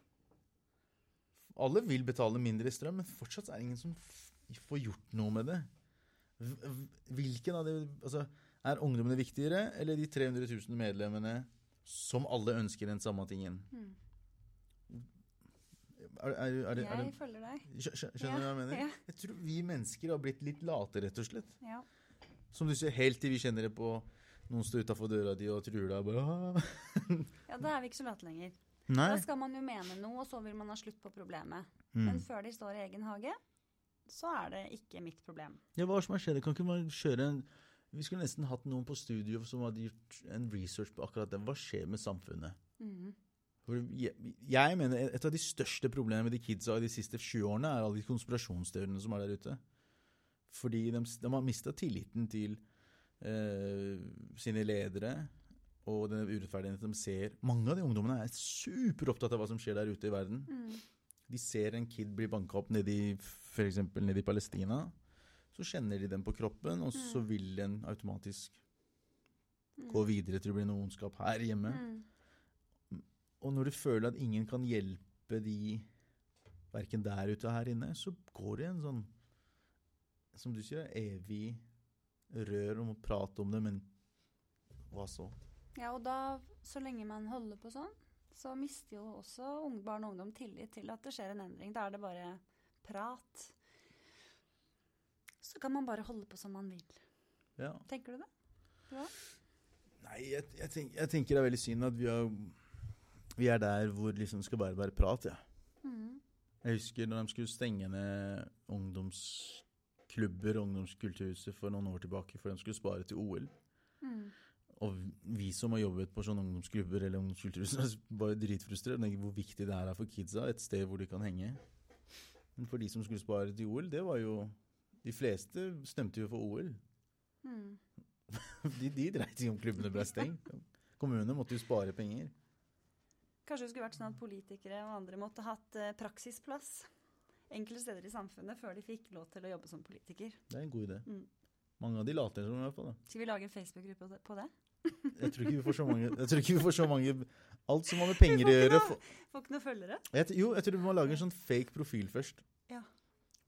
Alle vil betale mindre strøm, men fortsatt er det ingen som får gjort noe med det. Hvilken av det altså, Er ungdommene viktigere, eller de 300 000 medlemmene som alle ønsker den samme tingen? Mm. Er, er, er, er, er, Jeg følger deg. skjø- skjø- skjønner du hva jeg mener? Ja. Jeg tror vi mennesker har blitt litt late, rett og slett. Ja. Som du sier, helt til vi kjenner det på noen står utafor døra di og truer deg. Ja, da er vi ikke så late lenger. Nei. Da skal man jo mene noe, og så vil man ha slutt på problemet. Mm. Men før de står i egen hage, så er det ikke mitt problem. Ja, hva er det som har skjedd? Kan ikke man kjøre en Vi skulle nesten hatt noen på studio som hadde gjort en research på akkurat det. Hva skjer med samfunnet? Mm. For jeg, jeg mener Et av de største problemene med de kidsa de siste 20 årene er alle de konspirasjonsteoriene som er der ute. Fordi de, de har mista tilliten til eh, sine ledere og den urettferdigheten de ser. Mange av de ungdommene er superopptatt av hva som skjer der ute i verden. Mm. De ser en kid bli banka opp nede i f.eks. nede i Palestina. Så kjenner de den på kroppen, og så Mm. vil den automatisk Mm. gå videre til det blir noe ondskap her hjemme. Mm. Og når du føler at ingen kan hjelpe de verken der ute og her inne, så går det en sånn, som du sier, evig rør om å prate om det, men hva så? Ja, og da, så lenge man holder på sånn, så mister jo også barn og ungdom tillit til at det skjer en endring. Da er det bare prat. Så kan man bare holde på som man vil. Ja. Tenker du det? Ja. Nei, jeg, jeg, tenker, jeg tenker det er veldig synd at vi, har, vi er der hvor liksom skal bare være prat, ja. Mm. Jeg husker når de skulle stenge ned ungdomsklubber og ungdomskulturhuset for noen år tilbake, for de skulle spare til OL. Mm. Og vi som har jobbet på sånne ungdomsklubber eller ungdomskulturhus, er bare dritfrustrert. Hvor viktig det her er for kidsa, et sted hvor de kan henge. Men for de som skulle spare til OL, det var jo De fleste stemte jo for OL. Mm. (laughs) De, de dreit i om klubbene ble stengt. Kommunene måtte jo spare penger. Kanskje det skulle vært sånn at politikere og andre måtte hatt eh, praksisplass enkelte steder i samfunnet før de fikk lov til å jobbe som politiker. Det er en god idé. Mm. Mange av de later som i hvert fall. Skal vi lage en Facebook-gruppe på det- Jeg tror ikke vi får så mange Jeg tror ikke vi får så mange (laughs) Alt som har med penger å gjøre får- ikke noe følgere? jeg, Jo, jeg tror vi må lage en sånn fake profil først.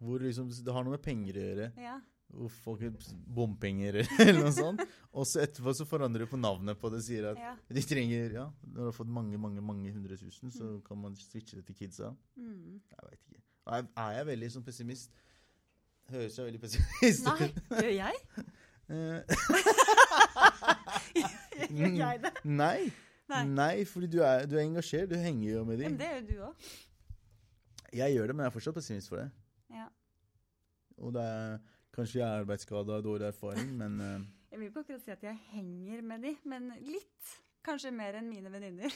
Hvor liksom, det har noe med penger å gjøre. Ja. Folk bompenger (laughs) eller noe sånt. Og så etterpå så forandrer du på navnet på det. Sier at ja. de trenger Ja, når du har fått mange, mange mange hundre tusen, så kan man switche det til kidsa. Mm. Jeg veit ikke. Er, er jeg veldig sånn pessimist? Høres jeg veldig pessimist Nei, gjør jeg? (laughs) Eh, (laughs) Gjør jeg det? Nei. Nei. Nei, fordi du er, du er engasjert. Du henger jo med Men dem. det gjør du òg. Jeg gjør det, men jeg er fortsatt pessimist for det. Ja. Og det er kanskje jeg er arbeidsskada og dårlig erfaring, (laughs) men uh, Jeg vil ikke akkurat si at jeg henger med de, men litt. Kanskje mer enn mine venninner.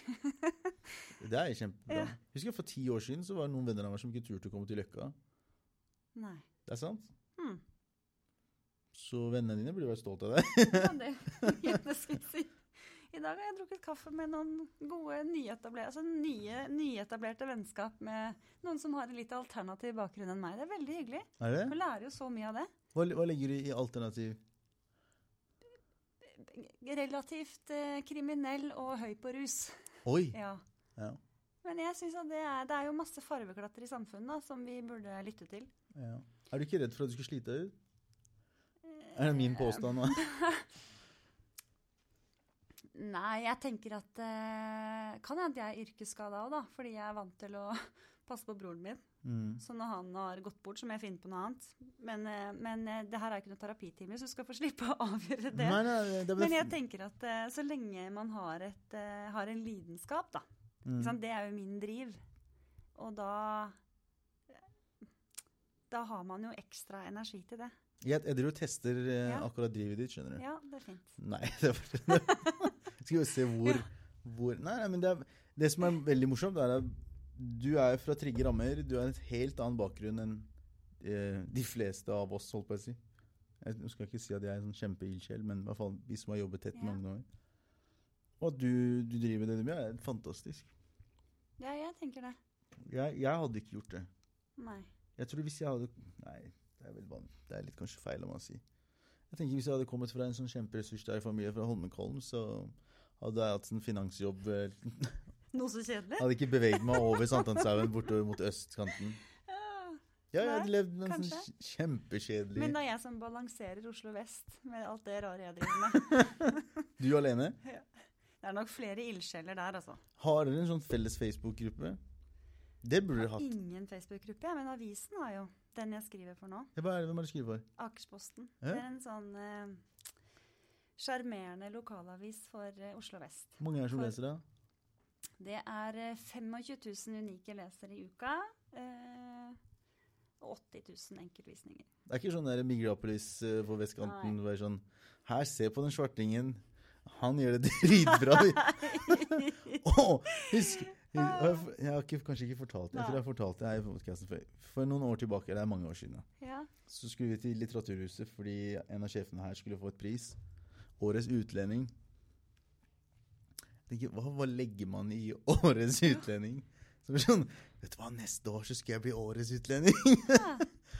(laughs) det er kjempebra. Ja. Husker jeg For ti år siden så var det noen venner av meg som ikke turte å komme til Løkka. Nei. Det er sant? Hmm. Så vennene dine burde være stolt av deg. Ja, det, (laughs) ja, det skal jeg si. I dag har jeg drukket kaffe med noen gode nyetablerte, altså nye, nyetablerte vennskap med noen som har en litt alternativ bakgrunn enn meg. Det er veldig hyggelig. Er det? Man lærer jo så mye av det. Hva, hva legger du i alternativ? Relativt eh, kriminell og høy på rus. Oi! (laughs) Ja. Ja. Men jeg synes at det er, det er jo masse farveklatter i samfunnet da, som vi burde lytte til. Ja. Er du ikke redd for at du skal slite deg ut? Er det min påstand nå? (laughs) Nei, jeg tenker at eh, Kan hende jeg er yrkesskada òg, da. Fordi jeg er vant til å (laughs) passe på broren min. Mm. Så når han har gått bort, så må jeg finne på noe annet. Men, eh, men eh, det her er ikke noen terapitime, så du skal få slippe å (laughs) avgjøre det. Nei, nei, det, ble... Men jeg tenker at eh, så lenge man har, et, eh, har en lidenskap, da. mm. Sant? Det er jo min driv. Og da Da har man jo ekstra energi til det. Jeg, jeg driver og tester eh, Ja. akkurat drivet ditt, skjønner du. Ja, det er fint. Nei, (laughs) det var Skal vi se hvor, hvor Nei, men det, er, det som er veldig morsomt, er at du er fra trygge rammer. Du har en helt annen bakgrunn enn eh, de fleste av oss, holdt på å si. Jeg skal ikke si at jeg er en sånn kjempeildsjel, men i hvert fall vi som har jobbet tett mange år. Og at du, du driver det du gjør, er fantastisk. Ja, jeg tenker det. Jeg, jeg hadde ikke gjort det. Nei. Jeg tror hvis jeg hadde Nei, det er, vel det er litt kanskje feil om å si. Jeg tenker Hvis jeg hadde kommet fra en sånn kjemperessurssterk familie fra Holmenkollen, så hadde jeg hatt en finansjobb eh, Noe så kjedelig? Hadde ikke beveget meg over Sankthanshaugen bortover mot østkanten. Ja. Ja, jeg hadde levd med en sånn kjempekjedelig Men det er jeg som balanserer Oslo vest med alt det rare jeg driver med. (laughs) Du alene? Ja. Det er nok flere ildsjeler der, altså. Har dere en sånn felles Facebook-gruppe? Det burde dere hatt. Ingen Facebook-gruppe, ja, men avisen har jo den jeg skriver for nå. Hva er det, hvem er det du skriver for? Akersposten. Ja. Det er en sånn eh, sjarmerende lokalavis for eh, Oslo vest. Hvor mange er det som For- leser det? Det er eh, 25 000 unike lesere i uka. Eh, og 80 000 enkeltvisninger. Det er ikke sånn der Migrapolis eh, på vestkanten hvor det er sånn Her, se på den svartingen. Han gjør det (laughs) dritbra. oh, (laughs) husk jeg har, ikke, kanskje ikke fortalt det. Jeg tror jeg har fortalt det her i podkasten før. For noen år tilbake, det er mange år siden, Ja. så skulle vi til Litteraturhuset fordi en av sjefene her skulle få et pris. Årets utlending. Tenker, hva, hva legger man i årets utlending? Så det sånn, Vet du hva, neste år så skal jeg bli årets utlending. ja.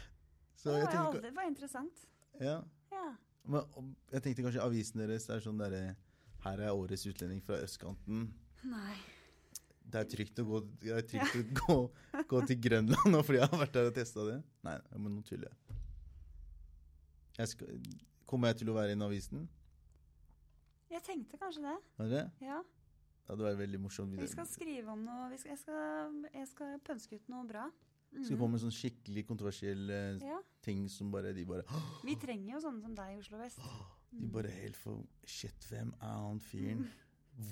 (laughs) så jeg tenker, det var interessant. ja. Ja. Men, jeg tenkte kanskje avisen deres er sånn derre Her er årets utlending fra østkanten. Nei. Det er trygt å gå, det trygt å gå, gå til Grønland nå fordi jeg har vært der og testa det. Nei, men nå tuller jeg. jeg skal, kommer jeg til å være i avisen? Jeg tenkte kanskje det. Var det? Ja. Det hadde vært veldig morsomt. Vi skal skrive om noe vi skal, jeg, skal, jeg skal pønske ut noe bra. Mm. Skal komme med sånn skikkelig kontroversielle Ja. ting som bare De bare Vi trenger jo sånne som deg i Oslo vest. De bare helt for Shit, hvem er han fyren?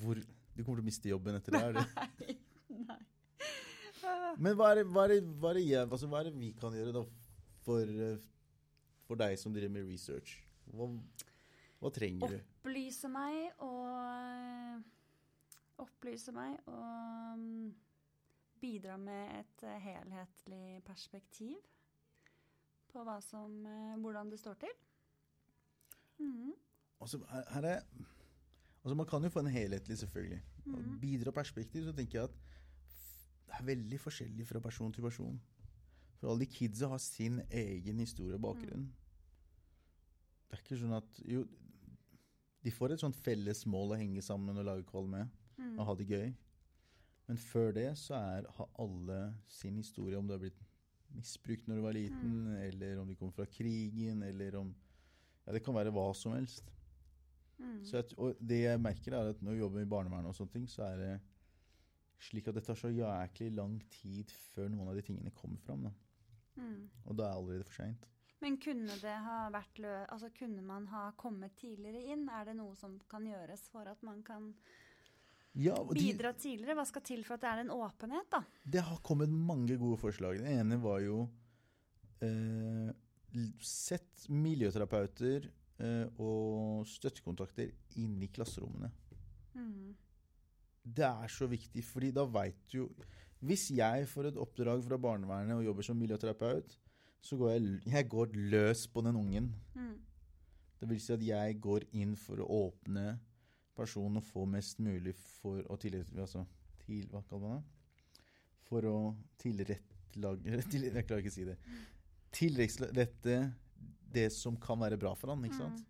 Hvor Du kommer til å miste jobben etter det? Er det? Nei. Nei. (laughs) Men hva er, det, hva, er det, hva, er det altså, hva er det vi kan gjøre da for, eh, for deg som driver med research? Hva, hva trenger du? Opplyse meg og Opplyse meg og mm, bidra med et helhetlig perspektiv på som, eh, hvordan det står til. Mm. Altså, her, er, altså, man kan jo få en helhetlig, selvfølgelig. Og Mhm. Bidra perspektiv, så tenker jeg at det er veldig forskjellig fra person til person. For alle de kidsa har sin egen historie og bakgrunn. Det er ikke sånn at Jo, de får et sånt felles mål å henge sammen og lage kval med. Mm. og ha det gøy. Men før det så er, har alle sin historie, om du har blitt misbrukt når du var liten, Mm. eller om de kommer fra krigen, eller om Ja, det kan være hva som helst. Mm. Så jeg, og det jeg merker, er at når vi jobber i barnevernet og sånne ting, så er det slik at det tar så jæklig lang tid før noen av de tingene kommer fram. Da. Mhm. Og da er det allerede for seint. Men kunne altså kunne man ha kommet tidligere inn? Er det noe som kan gjøres for at man kan Ja, de, bidra tidligere? Hva skal til for at det er en åpenhet, da? Det har kommet mange gode forslag. Det ene var jo eh, Sett miljøterapeuter eh, og støttekontakter inn i klasserommene. Mm. Det er så viktig, fordi da veit du jo Hvis jeg får et oppdrag fra barnevernet og jobber som miljøterapeut, så går jeg, jeg går løs på den ungen. Mm. Det vil si at jeg går inn for å åpne personen og få mest mulig for å tilrette altså, til, Hva kaller man det? For å tilrettelage til, (laughs) Jeg klarer ikke å si det. Tilrettelette det som kan være bra for han, ikke sant?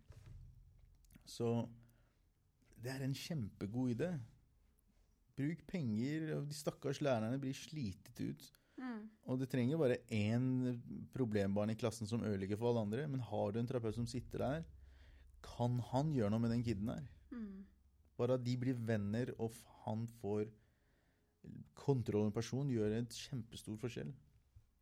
Så det er en kjempegod idé. Bruk penger. og De stakkars lærerne blir slitet ut. Mm. Og det trenger bare én problembarn i klassen som ødelegger for alle andre. Men har du en terapeut som sitter der, kan han gjøre noe med den kiden der. Mm. Bare at de blir venner, og han får kontroll over en person, gjør en kjempestor forskjell.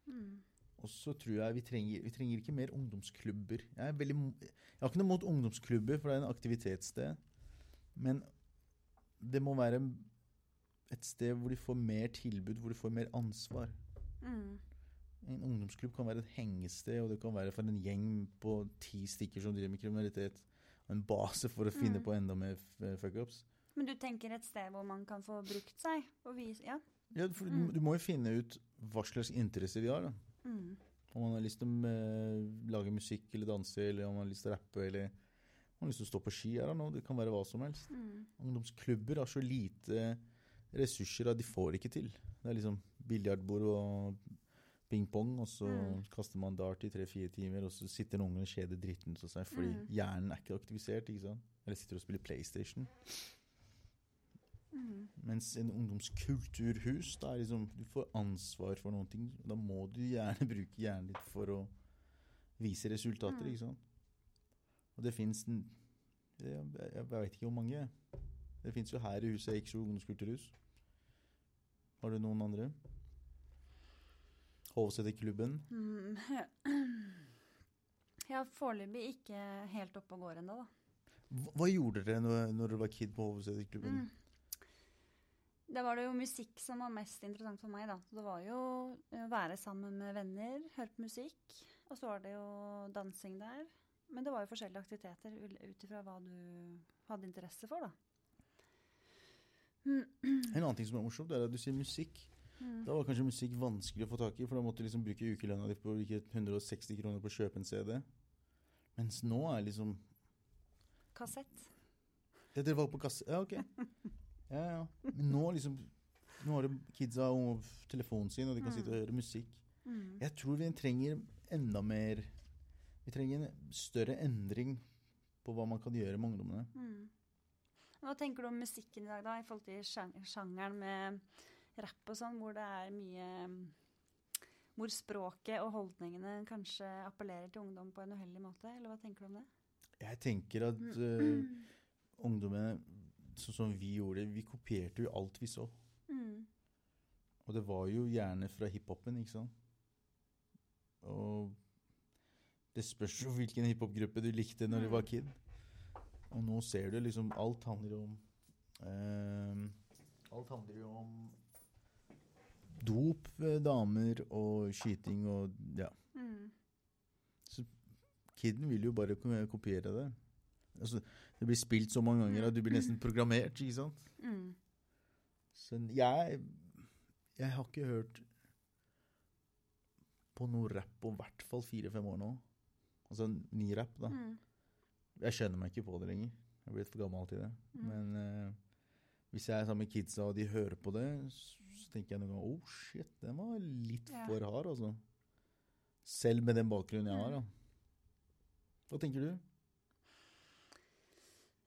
Mm. Og så tror jeg vi trenger, vi trenger ikke mer ungdomsklubber. Jeg, er veldig, jeg har ikke noe mot ungdomsklubber, for det er en aktivitetssted. Men det må være et sted hvor de får mer tilbud, hvor de får mer ansvar. Mm. En ungdomsklubb kan være et hengested, og det kan være for en gjeng på ti stykker som driver med kriminalitet. En base for å finne Mm. på enda mer f- fuckups. Men du tenker et sted hvor man kan få brukt seg? Og vise, ja. Ja, for Mm. du, du må jo finne ut hva slags interesser de har. da. Mm. Om man har lyst til å eh, lage musikk eller danse, eller om man har lyst til å rappe, eller om man har lyst til å stå på ski. her nå, Det kan være hva som helst. Mm. Ungdomsklubber har så lite ressurser at de får ikke til. Det er liksom biljardbord og ping-pong, og så Mm. kaster man dart i tre-fire timer, og så sitter ungene og kjeder dritten av seg fordi Mm. hjernen er ikke aktivisert. ikke sant? Eller sitter og spiller PlayStation. Mm. Mens en ungdomskulturhus, da er liksom Du får ansvar for noen ting. Da må du gjerne (laughs) bruke hjernen litt for å vise resultater, Mm. ikke sant? Og det fins jeg, jeg veit ikke hvor mange. Det fins jo her i huset Eiksjø ungdomskulturhus. Har du noen andre? Hovseterklubben. Mm. (clears throat) Jeg er foreløpig ikke helt oppe og går ennå, da. Hva, gjorde dere når, når dere var kid på Hovseterklubben? Mm. Da var det jo musikk som var mest interessant for meg, da. Så det var jo å være sammen med venner, høre på musikk. Og så var det jo dansing der. Men det var jo forskjellige aktiviteter ut ifra hva du hadde interesse for, da. En annen ting som er morsomt, er at du sier musikk. Mm. Da var kanskje musikk vanskelig å få tak i, for da måtte du liksom bruke ukelønna di på å 160 kroner på å kjøpe en CD. Mens nå er liksom Kassett. Ja, dere var på kassett? Ja, ok. Ja, ja. Men nå liksom Nå har kidsa og telefonen sin, og de kan Mm. sitte og høre musikk. Mm. Jeg tror vi trenger enda mer Vi trenger en større endring på hva man kan gjøre med ungdommene. Mm. Hva tenker du om musikken i dag, da, i forhold til sjangeren med rapp og sånn, hvor det er mye mm, Hvor språket og holdningene kanskje appellerer til ungdom på en uheldig måte, eller hva tenker du om det? Jeg tenker at Mm. uh, ungdommene, sånn som vi gjorde, vi kopierte jo alt vi så. Mm. Og det var jo gjerne fra hiphopen, ikke sant? Og det spørs jo hvilken hiphopgruppe du likte når du var kid. Og nå ser du liksom Alt handler jo om ehm, Alt handler jo om dop, damer og skyting og Ja. Mm. Kiden vil jo bare kopiere det. Altså, det blir spilt så mange ganger at du blir nesten programmert, ikke sant? Mm. Så jeg Jeg har ikke hørt på noe rapp på i hvert fall fire-fem år nå. Altså ny rapp, da. Mm. Jeg skjønner meg ikke på det lenger. Jeg er blitt for gammel til det. Mm. Men eh, hvis jeg er sammen med kidsa og de hører på det, så tenker jeg noen ganger oh shit, den var litt Ja. for hard, altså. Selv med den bakgrunnen jeg har, da. Hva tenker du?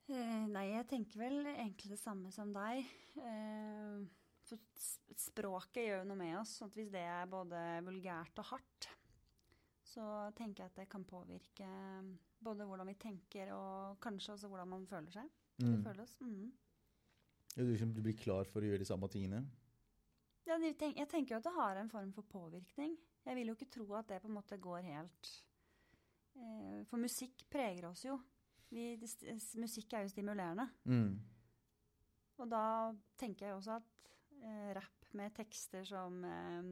Eh, nei, jeg tenker vel egentlig det samme som deg. Eh, for språket gjør jo noe med oss. at hvis det er både vulgært og hardt, så tenker jeg at det kan påvirke både hvordan vi tenker og kanskje også hvordan man føler seg. Mm. Vi føler oss. Mm. Du, liksom, du blir klar for å gjøre de samme tingene? Ja, jeg tenker jo at det har en form for påvirkning. Jeg vil jo ikke tro at det på en måte går helt eh, For musikk preger oss jo. Vi, musikk er jo stimulerende. Mm. Og da tenker jeg også at eh, rapp med tekster som eh,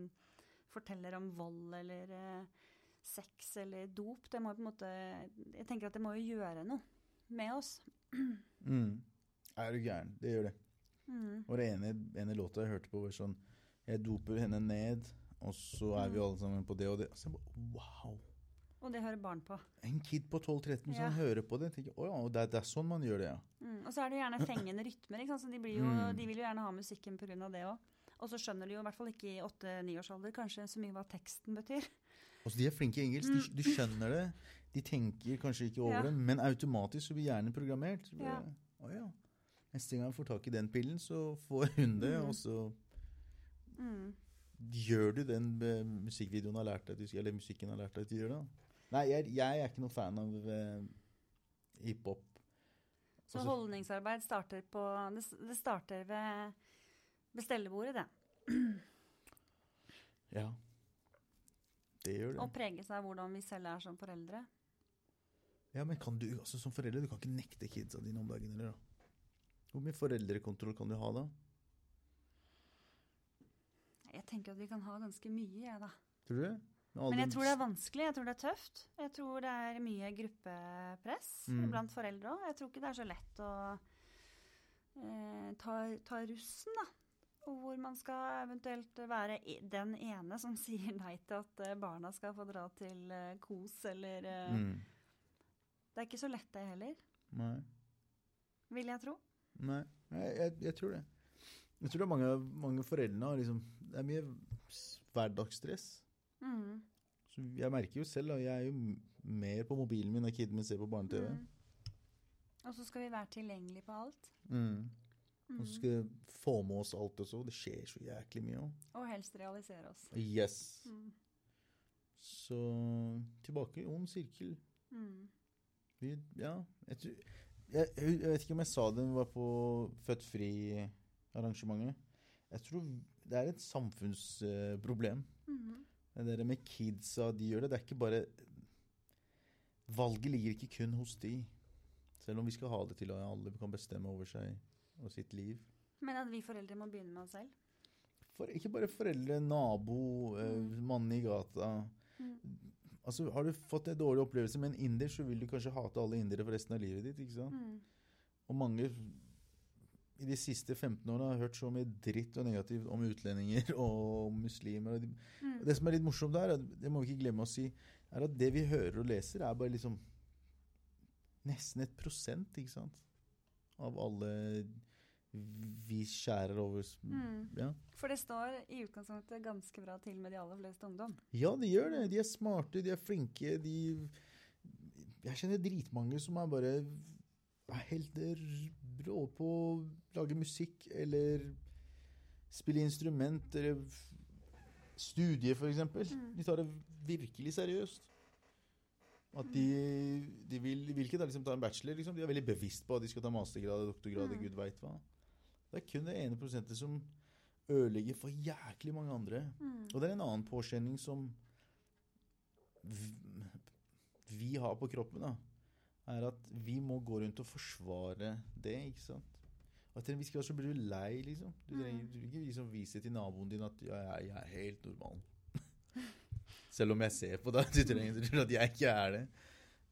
forteller om vold eller eh, sex eller dop, det må på en måte Jeg tenker at det må jo gjøre noe med oss. (clears throat) Mm. Er du gæren? Det gjør det. Mm. Og det ene, ene låta jeg hørte på, var sånn Jeg doper henne ned, og så er vi Mm. alle sammen på det og det. Så jeg bare, wow! Og det hører barn på. En kid på 12-13 som Ja. hører på det. tenker, oh ja, og det, er- det er sånn man gjør det, ja. Mm. Og så er det gjerne fengende rytmer, så de, blir jo, Mm. de vil jo gjerne ha musikken pga. det òg. Og så skjønner de jo i hvert fall ikke i åtte-niårsalder kanskje så mye hva teksten betyr. Altså, de er flinke i engelsk. De, de skjønner det. De tenker kanskje ikke over Mm. Ja. det, men automatisk så blir hjernen programmert. Ja. Oh, ja. Neste gang jeg får tak i den pillen, så får hun det, mm. og så Mm. gjør du den eh, musikkvideoen har lært deg, eller musikken har lært deg at du gjør det. da. Nei, jeg, jeg er ikke noen fan av uh, hiphop. Så Altså- holdningsarbeid starter på Det, det starter ved bestellebordet, det. (clears throat) Ja. Det gjør det. Og preges av hvordan vi selv er som foreldre. Ja, men kan du, altså Som forelder du kan ikke nekte kidsa dine om dagen. eller da? Hvor mye foreldrekontroll kan du ha da? Jeg tenker at vi kan ha ganske mye, jeg, da. Tror du det? Men jeg tror det er vanskelig. Jeg tror det er tøft. Jeg tror det er mye gruppepress Mm. blant foreldre òg. Jeg tror ikke det er så lett å eh, ta, ta russen, da. Og hvor man skal eventuelt være den ene som (laughs) sier nei til at eh, barna skal få dra til eh, kos, eller eh, mm. Det er ikke så lett, det heller. Nei. Vil jeg tro. Nei, jeg, jeg, jeg tror det. Jeg tror det er mange, mange foreldre har liksom Det er mye hverdagsstress. Mm. Så jeg merker jo selv, da. Jeg er jo mer på mobilen min når kiden min ser på barne-TV. Mm. Og så skal vi være tilgjengelige på alt. Mm. Mm. Og så skal vi få med oss alt også. Det skjer så jæklig mye òg. Og helst realisere oss. Yes. Mm. Så tilbake i ond sirkel. Mm. Vi, ja, jeg, tror, jeg, jeg vet ikke om jeg sa det da vi var på Født Fri-arrangementet. Jeg tror det er et samfunnsproblem. Mhm. Det der med kidsa, de gjør det. Det er ikke bare Valget ligger ikke kun hos de. Selv om vi skal ha det til at alle kan bestemme over seg og sitt liv. Men at vi foreldre må begynne med oss selv. For, ikke bare foreldre, nabo, eh, Mm. mannen i gata. Mm. Altså, Har du fått en dårlig opplevelse med en inder, så vil du kanskje hate alle indere for resten av livet ditt. ikke sant? Mm. Og mange i de siste 15 årene har hørt så mye dritt og negativt om utlendinger (laughs) og muslimer. Og de, Mm. det som er litt morsomt der, er- det må vi ikke glemme å si, er at det vi hører og leser, er bare liksom nesten et prosent, ikke sant? Av alle vi skjærer over Mm. ja. For det står i utgangspunktet ganske bra til med de aller fleste ungdom. ja, de gjør det. De er smarte, de er flinke. De Jeg kjenner dritmange som er bare er helt rå på å lage musikk eller spille instrument eller studie, eksempel. Mm. De tar det virkelig seriøst. At de, de, vil, ikke da liksom ta en bachelor. Liksom. De er veldig bevisst på at de skal ta mastergrad og doktorgrad. Mm. Gud vet hva. Det er kun det ene prosentet som ødelegger for jæklig mange andre. Mm. Og det er en annen påkjenning som vi har på kroppen, da, er at vi må gå rundt og forsvare det, ikke sant? Og til en viss grad så blir du lei, liksom. Du Mm. trenger du ikke liksom vise til naboen din at ja, jeg, er helt normal. (laughs) Selv om jeg ser på deg, du trenger ikke at jeg ikke er det.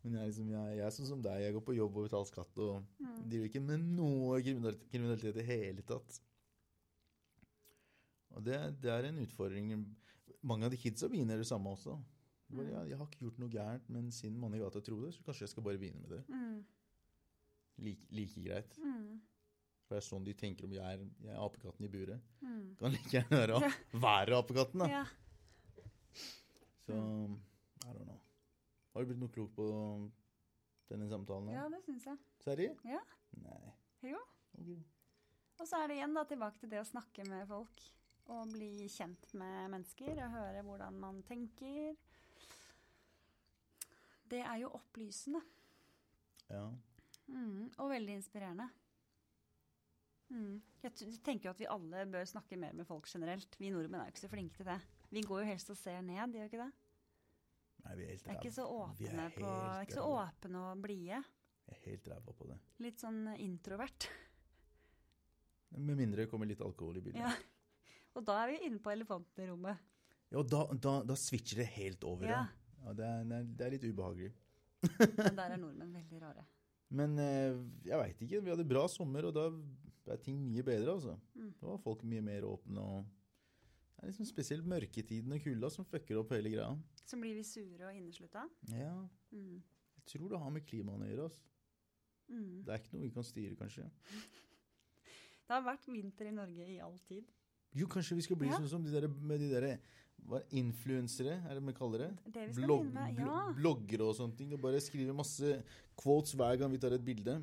Men jeg liksom, jeg, jeg er sånn som deg. Jeg går på jobb og betaler skatt og Mm. driver ikke med noe kriminalitet, i det hele tatt. Og det, det er en utfordring. Mange av de kidsa begynner det samme også. Mm. ja, jeg har ikke gjort noe gærent, men siden mannen i gata tror det, så kanskje jeg skal bare begynne med det. Mm. Like, like greit. Mm. For det er sånn de tenker om jeg er, jeg er apekatten i buret. Mm. Kan like gjerne være, (laughs) være apekatten, da. Ja. Så I don't know. Har du blitt noe klok på denne samtalen? ja, det syns jeg. Seri? Ja. Nei. Jo. Okay. Og så er det igjen da tilbake til det å snakke med folk. Og bli kjent med mennesker og høre hvordan man tenker. Det er jo opplysende. Ja. Mm, og veldig inspirerende. Mm. Jeg tenker jo at vi alle bør snakke mer med folk generelt. Vi nordmenn er jo ikke så flinke til det. Vi går jo helst og ser ned, gjør vi ikke det? Nei, vi er helt er ikke så ræva. Åpne, på, helt ikke så åpne og blide. Jeg er helt ræva på det. Litt sånn introvert. Med mindre det kommer litt alkohol i bildet. Ja. Og da er vi inne på elefanten i rommet. Ja, og da, da, da switcher det helt over, ja. Ja. det, er, det er- er litt ubehagelig. Men der er (laughs) nordmenn veldig rare. Men eh, jeg veit ikke. Vi hadde bra sommer, og da er ting mye bedre, altså. Mm. Da var folk mye mer åpne og Det er liksom spesielt mørketiden og kulda som fucker opp hele greia. Så blir vi sure og inneslutta. Ja, Mm. jeg tror det har med klimaet å gjøre. Altså. Mm. Det er ikke noe vi kan styre, kanskje. (laughs) Det har vært vinter i Norge i all tid. Jo, kanskje vi skal bli Ja. sånn som de der med de derre hva, influensere, er det vi kaller det? Det vi skal Blog, med. Ja. bloggere og sånne ting. Og bare skrive masse quotes hver gang vi tar et bilde.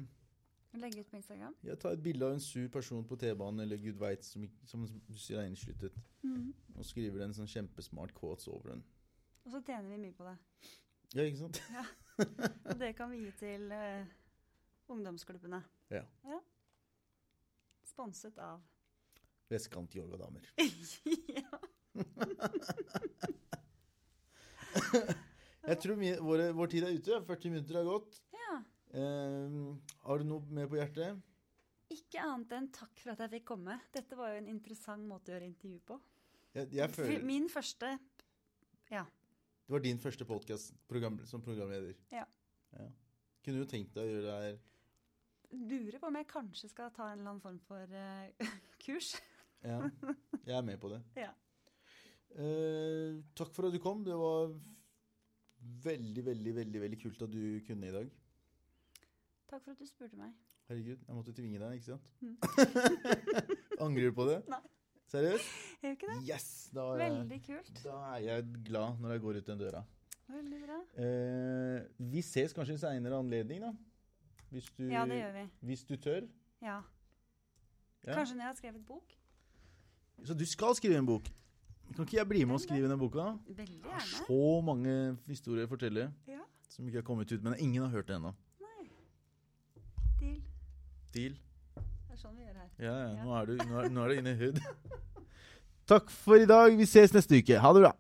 Legge ut på Instagram. Ja, ta et bilde av en sur person på T-banen eller gud veit som, som du sier er innesluttet, og skriver en sånn kjempesmart quotes over den. Og så tjener vi mye på det. Ja, ikke sant? Og det kan vi gi til uh, ungdomsklubbene. Ja. Sponset av Vestkant yogadamer. (laughs) ja. (laughs) Jeg tror mye, våre, vår tid er ute. 40 minutter har gått. ja. Eh, har du noe mer på hjertet? Ikke annet enn takk for at jeg fikk komme. Dette var jo en interessant måte å gjøre intervju på. Jeg, jeg føler Min første Det var din første podkast program, som programleder. Ja. ja. Kunne du tenkt deg å gjøre det her Lurer på om jeg kanskje skal ta en eller annen form for uh, (laughs) kurs. Ja. Jeg er med på det. (laughs) Ja. Eh, takk for at du kom. Det var veldig, veldig, veldig veldig kult at du kunne i dag. Takk for at du spurte meg. Herregud, jeg måtte tvinge deg, ikke sant? Mm. (laughs) Angrer du på det? Nei. Seriøst? Gjør ikke det? Yes! Da er, Veldig kult. da er jeg glad når jeg går ut den døra. Veldig bra. Eh, vi ses kanskje i en seinere anledning, da. Hvis du, Ja, det gjør vi. hvis du tør. Ja. Ja. Kanskje når jeg har skrevet bok? Så du skal skrive en bok? Kan ikke jeg bli med og skrive den boka? Veldig Jeg har gjerne. så mange historier å fortelle Ja. som ikke har kommet ut, men ingen har hørt det ennå. Deal. Deal? Det er sånn vi gjør her. Ja, ja. Nå er, du, nå er, nå er det inne i hood. (laughs) Takk for i dag. Vi ses neste uke. Ha det bra.